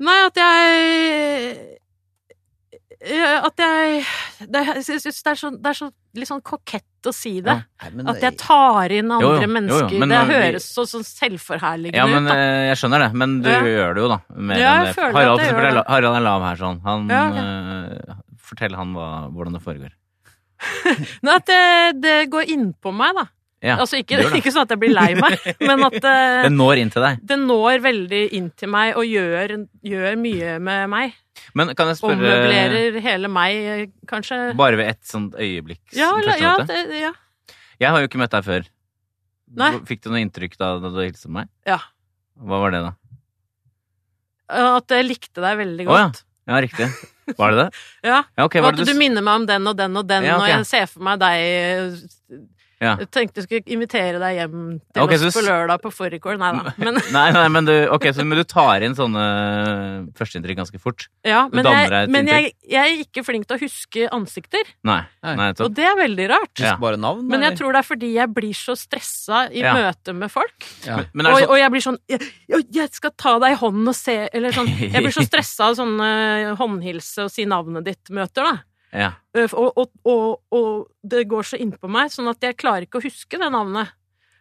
Speaker 2: Nei, at jeg At jeg det, Jeg syns det er så, det er så litt sånn kokett å si det.
Speaker 1: Nei,
Speaker 2: At jeg tar inn andre
Speaker 3: Jo, jo, jo, jo,
Speaker 2: mennesker.
Speaker 3: men
Speaker 2: det
Speaker 3: når
Speaker 2: høres så sånn selvforherligende
Speaker 3: Ja, men
Speaker 2: ut. da.
Speaker 3: eh, jeg skjønner det. Men du
Speaker 2: Ja.
Speaker 3: gjør det jo, da.
Speaker 2: Ja, jeg føler at
Speaker 3: Harald,
Speaker 2: jeg gjør det.
Speaker 3: Harald er lav her, sånn. Han
Speaker 2: Ja, ok.
Speaker 3: eh, Fortell han hva, hvordan det foregår.
Speaker 2: Nei, at det, det går innpå meg, da.
Speaker 3: Ja,
Speaker 2: Altså ikke, ikke sånn at jeg blir lei meg, men at uh,
Speaker 3: Det når inn til deg.
Speaker 2: det når veldig inn til meg og gjør, gjør mye med meg.
Speaker 3: Men kan jeg spørre
Speaker 2: Ommøblerer hele meg, eh, kanskje.
Speaker 3: Bare ved et sånt øyeblikk?
Speaker 2: Ja, ja, det, ja.
Speaker 3: Jeg har jo ikke møtt deg før.
Speaker 2: Nei.
Speaker 3: Fikk du noe inntrykk da, da du hilste på meg?
Speaker 2: Ja.
Speaker 3: Hva var det, da?
Speaker 2: At jeg likte deg veldig
Speaker 3: Å, ja. Ja, riktig. Var det det?
Speaker 2: ja.
Speaker 3: Ja, okay,
Speaker 2: Og
Speaker 3: var
Speaker 2: at du
Speaker 3: du
Speaker 2: minner meg om den og den og den,
Speaker 3: Ja, okay.
Speaker 2: og jeg ser for meg deg
Speaker 3: Ja.
Speaker 2: Jeg tenkte jeg skulle invitere deg hjem til
Speaker 3: okay,
Speaker 2: oss på lørdag på fårikål. Nei da. Men,
Speaker 3: Nei, nei, men du, okay, så, men du tar inn sånne førsteinntrykk ganske fort?
Speaker 2: ja,
Speaker 3: Du
Speaker 2: men, jeg, men jeg, jeg er ikke flink til å huske ansikter,
Speaker 3: Nei.
Speaker 1: Nei.
Speaker 2: og det er veldig rart.
Speaker 3: Ja.
Speaker 1: Bare navn?
Speaker 2: Men jeg tror det er fordi jeg blir så stressa i
Speaker 3: Ja.
Speaker 2: møte med folk.
Speaker 1: ja.
Speaker 3: Men, men
Speaker 2: Og, og jeg blir sånn jeg, jeg skal ta deg i hånden og se Eller sånn Jeg blir så stressa av sånne håndhilse og si navnet ditt-møter, da.
Speaker 3: Ja.
Speaker 2: Øh, Og, og, og, og det går så innpå meg, sånn at jeg klarer ikke å huske det navnet.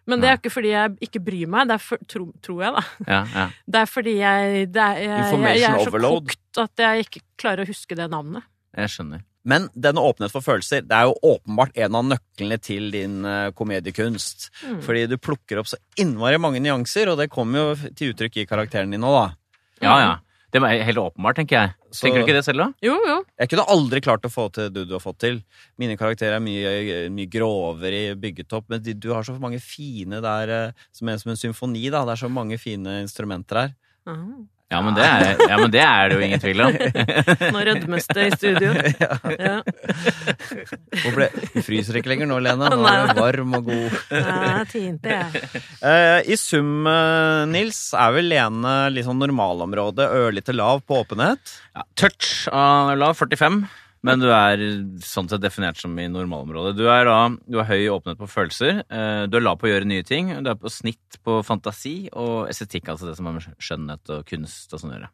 Speaker 2: Men det er ikke fordi jeg ikke bryr meg, det er for, tro, tror jeg, da.
Speaker 3: Ja, ja.
Speaker 2: Det er fordi jeg, det er, jeg, jeg, jeg er så
Speaker 1: overload.
Speaker 2: kokt at jeg ikke klarer å huske det navnet.
Speaker 3: Jeg skjønner.
Speaker 1: Men denne åpenhet for følelser det er jo åpenbart en av nøklene til din eh, komediekunst.
Speaker 2: Mm.
Speaker 1: Fordi du plukker opp så innmari mange nyanser, og det kommer jo til uttrykk i karakteren din nå, da.
Speaker 3: Ja, ja. Det er helt åpenbart, tenker jeg.
Speaker 1: Så-
Speaker 3: Tenker du ikke det selv, da?
Speaker 2: Jo, jo.
Speaker 1: Jeg kunne aldri klart å få til det du har fått til. Mine karakterer er mye, mye grovere i bygget opp, men du har så mange fine der, eh, som er som en symfoni, da. Det er så mange fine instrumenter her.
Speaker 2: Ah.
Speaker 3: Ja, men det er, ja, men det, er det jo ingen tvil om.
Speaker 2: Nå rødmes det i studio. Ja.
Speaker 1: ja. ble, du fryser ikke lenger nå, Lene. Nå er du varm og god.
Speaker 2: Ja, tinte det,
Speaker 1: Eh, I sum, eh, Nils, er vel Lene litt sånn normalområde, ørlite lav på åpenhet?
Speaker 3: Ja, touch av lav, 45. Men du er sånn sett definert som i normalområdet. Du er, da, du har høy åpenhet på følelser. eh, Du er lav på å gjøre nye ting. Du er på snitt på fantasi og estetikk, altså det som har med skjønnhet og kunst og sånn å gjøre.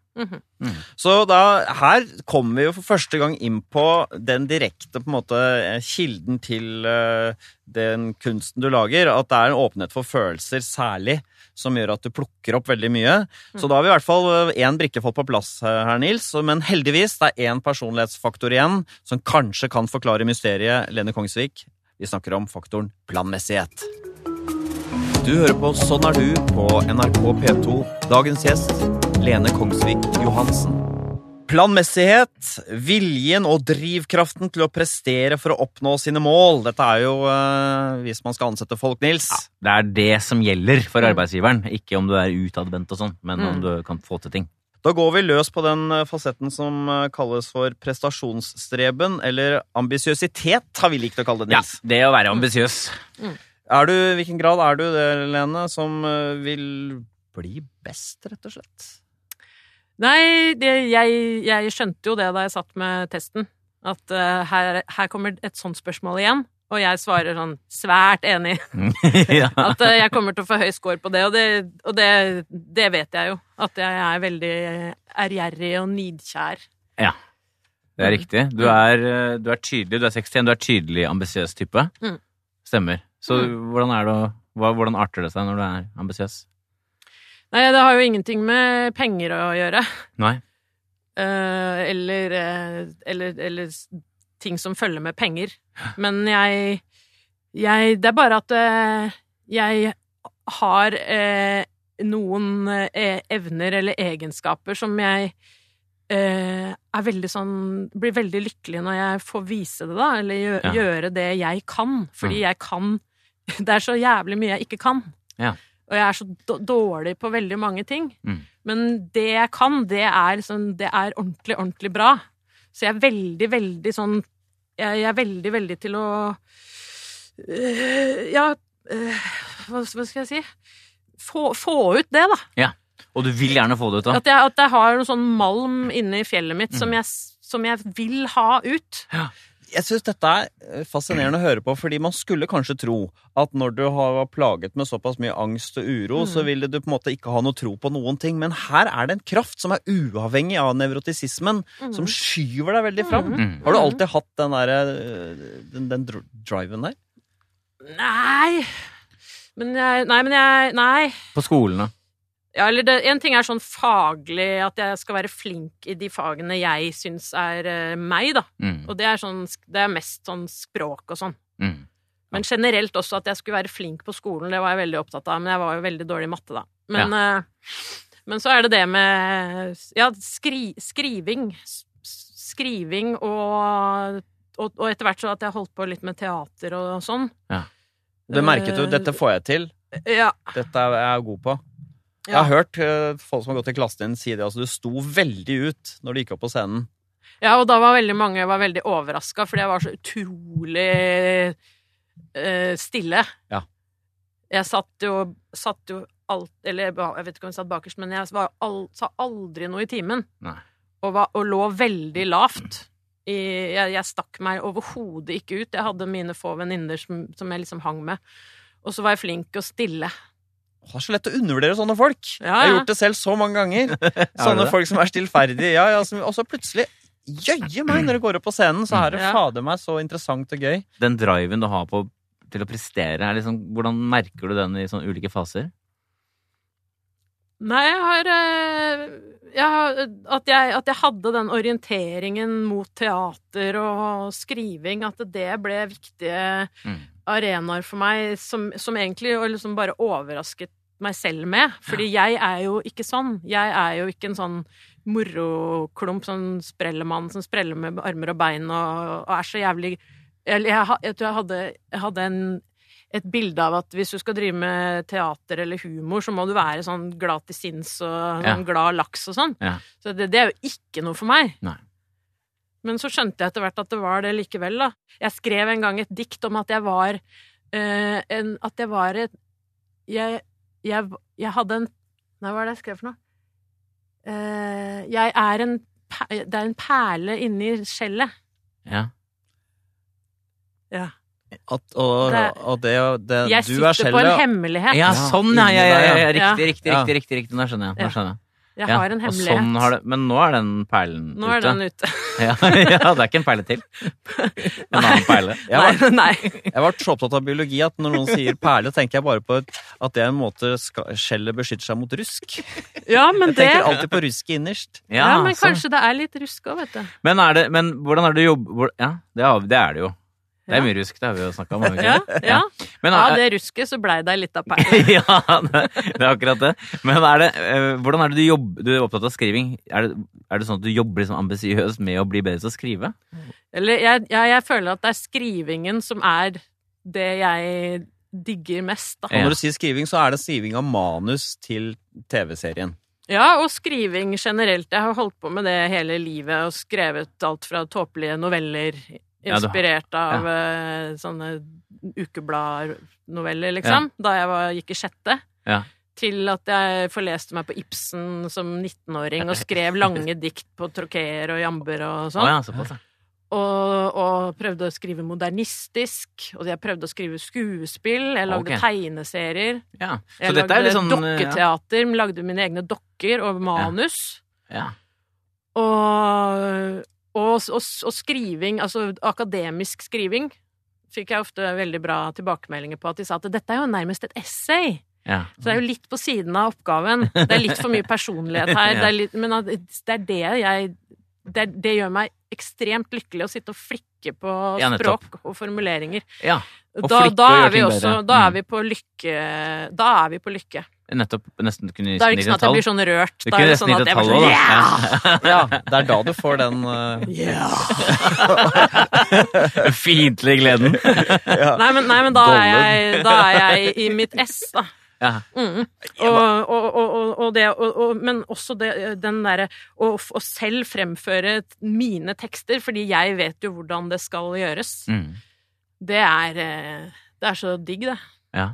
Speaker 1: Så da, her kommer vi jo for første gang inn på den direkte på en måte eh, kilden til eh, den kunsten du lager. At det er en åpenhet for følelser særlig, som gjør at du plukker opp veldig mye. Så da har vi i hvert fall én brikke fått på plass eh, her, Nils. Men heldigvis, det er én personlighetsfaktor igjen som kanskje kan forklare mysteriet Lene Kongsvik. Vi snakker om faktoren planmessighet. Du hører på Sånn er du på NRK P2. Dagens gjest Lene Kongsvik Johansen. Planmessighet, viljen og drivkraften til å prestere for å oppnå sine mål. Dette er jo eh, hvis man skal ansette folk, Nils.
Speaker 3: Det er det som gjelder for
Speaker 2: Mm.
Speaker 3: arbeidsgiveren. Ikke om du er utadvendt og sånn, men om
Speaker 2: Mm.
Speaker 3: du kan få til ting.
Speaker 1: Da går vi løs på den eh, fasetten som eh, kalles for prestasjonsstreben, eller ambisiøsitet, har vi likt å kalle det, Nils.
Speaker 3: Ja, det å være ambisiøs.
Speaker 1: Er du, I hvilken grad er du det, Lene, som vil bli best, rett og slett?
Speaker 2: Nei, det, jeg, jeg skjønte jo det da jeg satt med testen. At uh, her, her kommer et sånt spørsmål igjen. Og jeg svarer sånn svært enig.
Speaker 3: ja.
Speaker 2: At uh, jeg kommer til å få høy score på det. Og, det, og det, det vet jeg jo. At jeg er veldig ærgjerrig og nidkjær. Ja.
Speaker 3: Det er riktig. Du er, eh, du er tydelig, du er 61, du er tydelig ambisiøs type.
Speaker 2: Mm.
Speaker 3: Stemmer. Så hvordan, er det, hvordan arter det seg når du er ambisiøs?
Speaker 2: Nei, det har jo ingenting med penger å gjøre.
Speaker 3: Nei.
Speaker 2: Uh, eller, eller, eller ting som følger med penger. Men jeg, jeg Det er bare at uh, jeg har uh, noen evner eller egenskaper som jeg er veldig sånn Blir veldig lykkelig når jeg får vise det, da. Eller gjø,
Speaker 3: Ja.
Speaker 2: gjøre det jeg kan. Fordi
Speaker 3: Mm.
Speaker 2: jeg kan Det er så jævlig mye jeg ikke kan.
Speaker 3: Ja.
Speaker 2: Og jeg er så dårlig på veldig mange ting.
Speaker 3: Mm.
Speaker 2: Men det jeg kan, det er, sånn, det er ordentlig, ordentlig bra. Så jeg er veldig, veldig sånn Jeg, er veldig, veldig til å øh, Ja, øh, hva, skal jeg si? Få, få ut det, da. Ja.
Speaker 3: Og du vil gjerne få det ut, da.
Speaker 2: At jeg, at jeg har noe sånn malm inne i fjellet mitt som,
Speaker 3: Mm.
Speaker 2: jeg, som jeg vil ha ut.
Speaker 1: Jeg syns dette er eh, fascinerende å høre på, fordi man skulle kanskje tro at når du har plaget med såpass mye angst og uro, så ville du på en måte ikke ha noe tro på noen ting. Men her er det en kraft som er uavhengig av nevrotisismen, som skyver deg veldig fram.
Speaker 3: Mm.
Speaker 1: Har du alltid hatt den derre den, den dr- driven der?
Speaker 2: Nei Men jeg Nei, men jeg Nei.
Speaker 3: På skolen, da?
Speaker 2: Ja, eller det, en ting er sånn faglig, at jeg skal være flink i de fagene jeg syns er uh, meg, da.
Speaker 3: Mm.
Speaker 2: Og det er, sånn, det er mest sånn språk og sånn.
Speaker 3: Mm.
Speaker 2: Men generelt også at jeg skulle være flink på skolen, det var jeg veldig opptatt av. Men jeg var jo veldig dårlig i matte, da. Men, eh, men så er det det med ja, skri, skriving. Skriving og, og, og etter hvert så at jeg holdt på litt med teater og sånn.
Speaker 1: Det merket du. Dette får jeg til.
Speaker 2: Ja.
Speaker 1: Dette er jeg god på. Jeg har hørt eh, folk som har gått i klassen din si det. Altså, du sto veldig ut når du gikk opp på scenen.
Speaker 2: Ja, og da var veldig mange var veldig overraska, fordi jeg var så utrolig eh, stille.
Speaker 1: Ja.
Speaker 2: Jeg satt jo, satt jo alt Eller jeg vet ikke om jeg satt bakerst, men jeg var all, sa aldri noe i timen. Og, var, og lå veldig lavt. I, jeg, jeg stakk meg overhodet ikke ut. Jeg hadde mine få venninner som, som jeg liksom hang med. Og så var jeg flink og stille.
Speaker 1: Det er så lett å undervurdere sånne folk.
Speaker 2: Ja,
Speaker 1: Jeg har gjort det selv så mange ganger. Sånne folk som er stillferdige. Ja, ja, og så plutselig Jøye meg, når du går opp på scenen, så er det
Speaker 2: Ja.
Speaker 1: fader meg så interessant og gøy.
Speaker 3: Den driven du har på, til å prestere, er liksom, hvordan merker du den i sånne ulike faser?
Speaker 2: Nei, jeg har, eh, jeg har at, jeg, at jeg hadde den orienteringen mot teater og skriving, at det ble viktige
Speaker 3: Mm.
Speaker 2: Arenaer for meg, som, som egentlig liksom bare overrasket meg selv med. Fordi jeg er jo ikke sånn. Jeg er jo ikke en sånn moroklump, sånn sprellemann som spreller med armer og bein og, og er så jævlig Eller jeg, jeg tror jeg hadde, jeg hadde en et bilde av at hvis du skal drive med teater eller humor, så må du være sånn glad til sinns og
Speaker 3: Ja.
Speaker 2: glad laks og sånn.
Speaker 3: Ja.
Speaker 2: Så det, det er jo ikke noe for meg.
Speaker 3: Nei.
Speaker 2: Men så skjønte jeg etter hvert at det var det likevel, da. Jeg skrev en gang et dikt om at jeg var uh, en At jeg var et jeg, jeg, jeg hadde en Nei, hva er det jeg skrev for noe? Uh, jeg er en Det er en perle inni skjellet.
Speaker 3: Ja.
Speaker 2: Ja.
Speaker 1: At, og,
Speaker 2: Det-
Speaker 1: og det, det
Speaker 2: Jeg
Speaker 1: du er
Speaker 2: sitter på en hemmelighet.
Speaker 3: ja, sånn, ja. ja, ja, ja. Riktig, riktig, riktig. riktig, riktig. Nå skjønner jeg. Nå skjønner jeg.
Speaker 2: Jeg
Speaker 3: Ja,
Speaker 2: har en hemmelighet.
Speaker 3: Sånn har det, men nå er den perlen ute.
Speaker 2: Nå er den ute.
Speaker 3: Ja, ja, det er ikke en perle til. En annen perle.
Speaker 1: Jeg var,
Speaker 2: Nei, nei.
Speaker 1: jeg var så opptatt av biologi at når noen sier perle, tenker jeg bare på at det er en måte skjellet beskytter seg mot rusk.
Speaker 2: Ja, men
Speaker 1: Jeg
Speaker 2: det
Speaker 1: tenker alltid på rusk innerst.
Speaker 2: Ja, men
Speaker 3: så...
Speaker 2: kanskje det er litt rusk òg, vet du.
Speaker 3: Men, er det, men hvordan er det å jobbe Ja, det er det jo. Det er mye rusk, det har vi jo snakka om.
Speaker 2: Ja, ja.
Speaker 3: Men,
Speaker 2: Av
Speaker 3: er-
Speaker 2: det rusket så blei det litt av perle.
Speaker 3: ja, det, det er akkurat det. Men er det, eh, hvordan er det du jobber Du er opptatt av skriving. Er det, er det sånn at du jobber liksom ambisiøst med å bli bedre til å skrive?
Speaker 2: Eller jeg, jeg, jeg føler at det er skrivingen som er det jeg digger mest, da.
Speaker 1: Og
Speaker 3: Ja.
Speaker 1: når du sier skriving, så er det skriving av manus til TV-serien.
Speaker 2: Ja, og skriving generelt. Jeg har holdt på med det hele livet og skrevet alt fra tåpelige noveller inspirert av eh, sånne ukebladnoveller, liksom, da jeg var, gikk i sjette.
Speaker 3: Ja.
Speaker 2: Til at jeg forleste meg på Ibsen som 19-åring og skrev lange dikt på trokeer og jamber og sånn.
Speaker 3: ja, såpass, ja.
Speaker 2: Og, og prøvde å skrive modernistisk. Og jeg prøvde å skrive skuespill. Jeg lagde
Speaker 3: okay.
Speaker 2: tegneserier.
Speaker 3: ja. Så
Speaker 2: Jeg lagde
Speaker 3: sånn
Speaker 2: dokketeater, ja. Lagde mine egne dokker og manus.
Speaker 3: Ja.
Speaker 2: Og, og, og, og skriving, altså akademisk skriving, fikk jeg ofte veldig bra tilbakemeldinger på. At de sa at dette er jo nærmest et essay.
Speaker 3: ja.
Speaker 2: Så det er jo litt på siden av oppgaven. Det er litt for mye personlighet her.
Speaker 3: Ja.
Speaker 2: Det litt, men det er det jeg det, det gjør meg ekstremt lykkelig å sitte og flikke på
Speaker 3: Ja,
Speaker 2: språk og formuleringer.
Speaker 3: ja. Og
Speaker 2: Da, da, er vi også, da er vi på lykke Da er vi på lykke.
Speaker 3: Nettopp. Nesten kunne
Speaker 2: Da er det ikke sånn at jeg blir sånn rørt.
Speaker 3: Du
Speaker 2: Da er det sånn at jeg blir sånn
Speaker 3: da.
Speaker 1: Ja, det er da du får den uh...
Speaker 3: Ja. Fiendtlige gleden.
Speaker 2: Nei, men, nei, men da, er jeg, da er jeg i mitt ess, da.
Speaker 3: Ja.
Speaker 2: Mm. Og, og, og, og, det, og, og, men også det, den derre å, å selv fremføre mine tekster, fordi jeg vet jo hvordan det skal gjøres.
Speaker 3: Mm.
Speaker 2: Det er, eh, det er så digg, det.
Speaker 3: ja.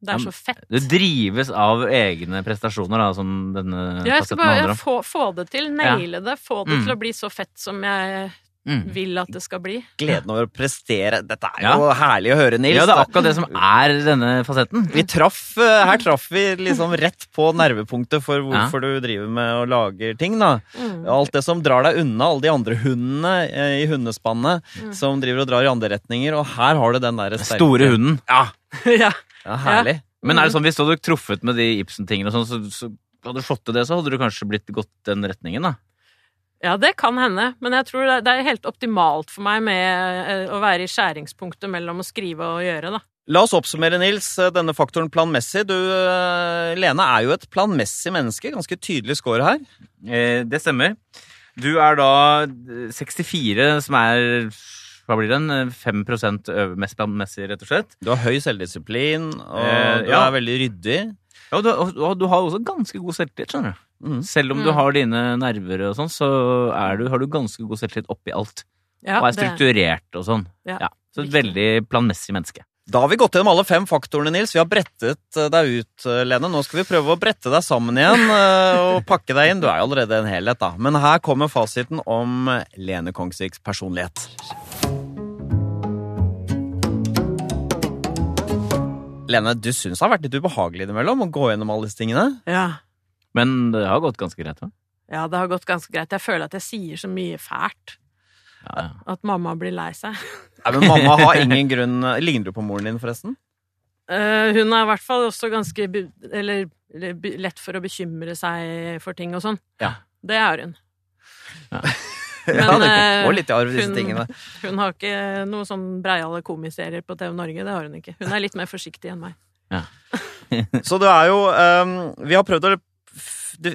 Speaker 2: Det er så fett.
Speaker 3: Du drives av egne prestasjoner, da, som denne
Speaker 2: Ja, jeg skal bare få, få det til, naile det, få det
Speaker 3: Mm.
Speaker 2: til å bli så fett som jeg
Speaker 3: Mm.
Speaker 2: vil at det skal bli.
Speaker 1: Gleden over å prestere. Dette er
Speaker 3: Ja.
Speaker 1: jo herlig å høre, Nils.
Speaker 3: Ja, det er akkurat det som er denne fasetten.
Speaker 1: Vi traff, eh, Her traff vi liksom rett på nervepunktet for hvorfor du driver med og lager ting. da.
Speaker 2: Mm.
Speaker 1: Alt det som drar deg unna alle de andre hundene eh, i hundespannet
Speaker 2: Mm.
Speaker 1: som driver og drar i andre retninger, og her har du den derre sterke
Speaker 3: Store hunden.
Speaker 1: Ja,
Speaker 2: ja.
Speaker 1: Ja herlig.
Speaker 3: Men er det sånn, hvis du hadde truffet med de Ibsen-tingene, og sånn, så, så hadde du fått til det, så hadde du kanskje blitt gått den retningen, da.
Speaker 2: ja, det kan hende, men jeg tror det- er helt optimalt for meg med eh, å være i skjæringspunktet mellom å skrive og gjøre, da.
Speaker 1: La oss oppsummere, Nils, eh, denne faktoren planmessig. Du, eh, Lene, er jo et planmessig menneske. Ganske tydelig score her.
Speaker 3: Eh, det stemmer. Du er da 64, som er hva blir den? 5 øv- mest planmessig, rett og slett.
Speaker 1: Du har høy selvdisiplin, og
Speaker 3: Eh,
Speaker 1: du
Speaker 3: ja.
Speaker 1: er veldig ryddig.
Speaker 3: Ja, og, du, og, du har også ganske god selvtillit, skjønner du.
Speaker 1: Mm.
Speaker 3: Selv om du
Speaker 2: Mm.
Speaker 3: har dine nerver og sånn, så er du, har du ganske god selvtillit oppi alt.
Speaker 2: Ja,
Speaker 3: og er
Speaker 2: det-
Speaker 3: og sånn.
Speaker 2: Ja,
Speaker 3: Ja. Så et veldig planmessig menneske.
Speaker 1: Da har vi gått gjennom alle fem faktorene, Nils. Vi har brettet eh, deg ut, eh, Lene. Nå skal vi prøve å brette deg sammen igjen eh, og pakke deg inn. Du er jo allerede en helhet, da. Men her kommer fasiten om Lene Kongsviks personlighet. Lene, du syns det har vært litt ubehagelig innimellom å gå gjennom alle disse tingene?
Speaker 2: Ja.
Speaker 3: Men det har gått ganske greit, da.
Speaker 2: ja, det har gått ganske greit. Jeg føler at jeg sier så mye fælt
Speaker 3: Ja, ja.
Speaker 2: at mamma blir lei seg.
Speaker 1: Nei, men mamma har ingen grunn Ligner du på moren din, forresten?
Speaker 2: Uh, hun er i hvert fall også ganske be- eller, eller lett for å bekymre seg for ting og sånn.
Speaker 1: Ja.
Speaker 2: Det er hun.
Speaker 3: Ja.
Speaker 1: ja,
Speaker 2: Men,
Speaker 1: det
Speaker 2: eh,
Speaker 1: går litt i arv, disse
Speaker 2: hun-
Speaker 1: tingene.
Speaker 2: Hun har ikke noe sånn breiale komiserier på TV Norge. Det har hun ikke. Hun er litt mer forsiktig enn meg.
Speaker 1: Så det er jo um, Vi har prøvd å Det,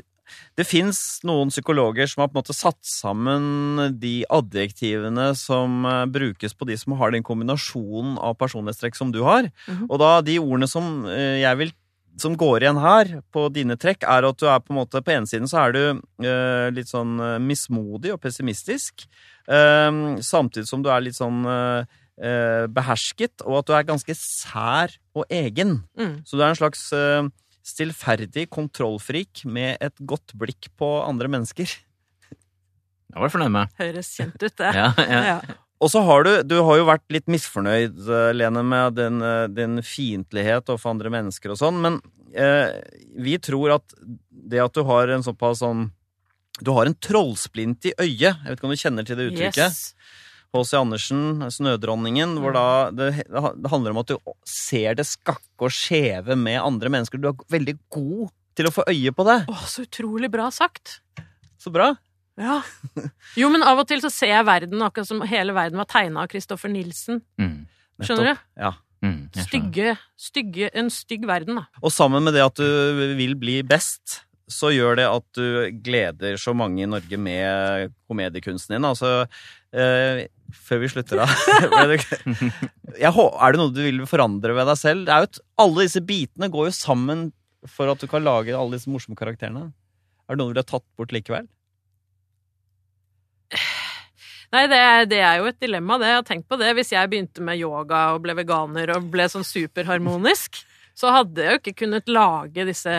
Speaker 1: det fins noen psykologer som har på en måte satt sammen de adjektivene som eh, brukes på de som har den kombinasjonen av personlighetstrekk som du har.
Speaker 2: Mhm.
Speaker 1: Og da de ordene som eh, jeg vil som går igjen her på dine trekk, er at du er på en måte På ene siden så er du eh, litt sånn eh, mismodig og pessimistisk. eh, samtidig som du er litt sånn eh, eh, behersket, og at du er ganske sær og egen.
Speaker 2: Mm.
Speaker 1: Så du er en slags eh, stillferdig kontrollfrik med et godt blikk på andre mennesker.
Speaker 3: Det var jeg fornøyd med.
Speaker 2: Høres kjent ut, det.
Speaker 3: Ja, ja.
Speaker 2: Ja.
Speaker 1: Og så har du Du har jo vært litt misfornøyd, eh, Lene, med din, eh, din fiendtlighet overfor andre mennesker og sånn, men eh, vi tror at det at du har en såpass sånn Du har en trollsplint i øyet. Jeg vet ikke om du kjenner til det uttrykket?
Speaker 2: Yes.
Speaker 1: H.C. Andersen, 'Snødronningen', hvor da det, det handler om at du ser det skakke og skjeve med andre mennesker. Du er veldig god til å få øye på det.
Speaker 2: Å, så utrolig bra sagt.
Speaker 1: Så bra.
Speaker 2: Ja. Jo, men av og til så ser jeg verden akkurat som hele verden var tegna av Christoffer Nielsen.
Speaker 3: Mm.
Speaker 2: Skjønner du?
Speaker 1: Ja.
Speaker 3: Mm.
Speaker 2: Stygge, stygge, en stygg verden, da.
Speaker 1: Og sammen med det at du vil bli best, så gjør det at du gleder så mange i Norge med komediekunsten din. Altså, eh, før vi slutter da jeg, Er det noe du vil forandre ved deg selv? Det er jo et, alle disse bitene går jo sammen for at du kan lage alle disse morsomme karakterene. Er det noe du ville tatt bort likevel?
Speaker 2: Nei, det er, det er jo et dilemma, det. Jeg har tenkt på det. Hvis jeg begynte med yoga og ble veganer og ble sånn superharmonisk, så hadde jeg jo ikke kunnet lage disse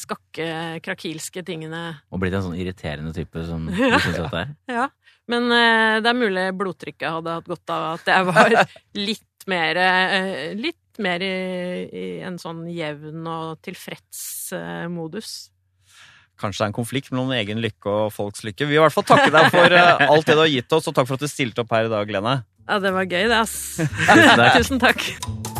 Speaker 2: skakke, krakilske tingene.
Speaker 3: Og blitt en sånn irriterende type som du
Speaker 2: Ja.
Speaker 3: syns dette er.
Speaker 2: Ja. Men uh, det er mulig blodtrykket hadde hatt godt av at jeg var litt mer uh, Litt mer i, i en sånn jevn og tilfreds uh, modus.
Speaker 1: Kanskje det er en konflikt mellom egen lykke og folks lykke. Vi vil i hvert fall takke deg for eh, alt det du har gitt oss, og takk for at du stilte opp her i dag, Lene.
Speaker 2: Ja, det var gøy, det, ass.
Speaker 3: Tusen takk.
Speaker 2: Tusen takk.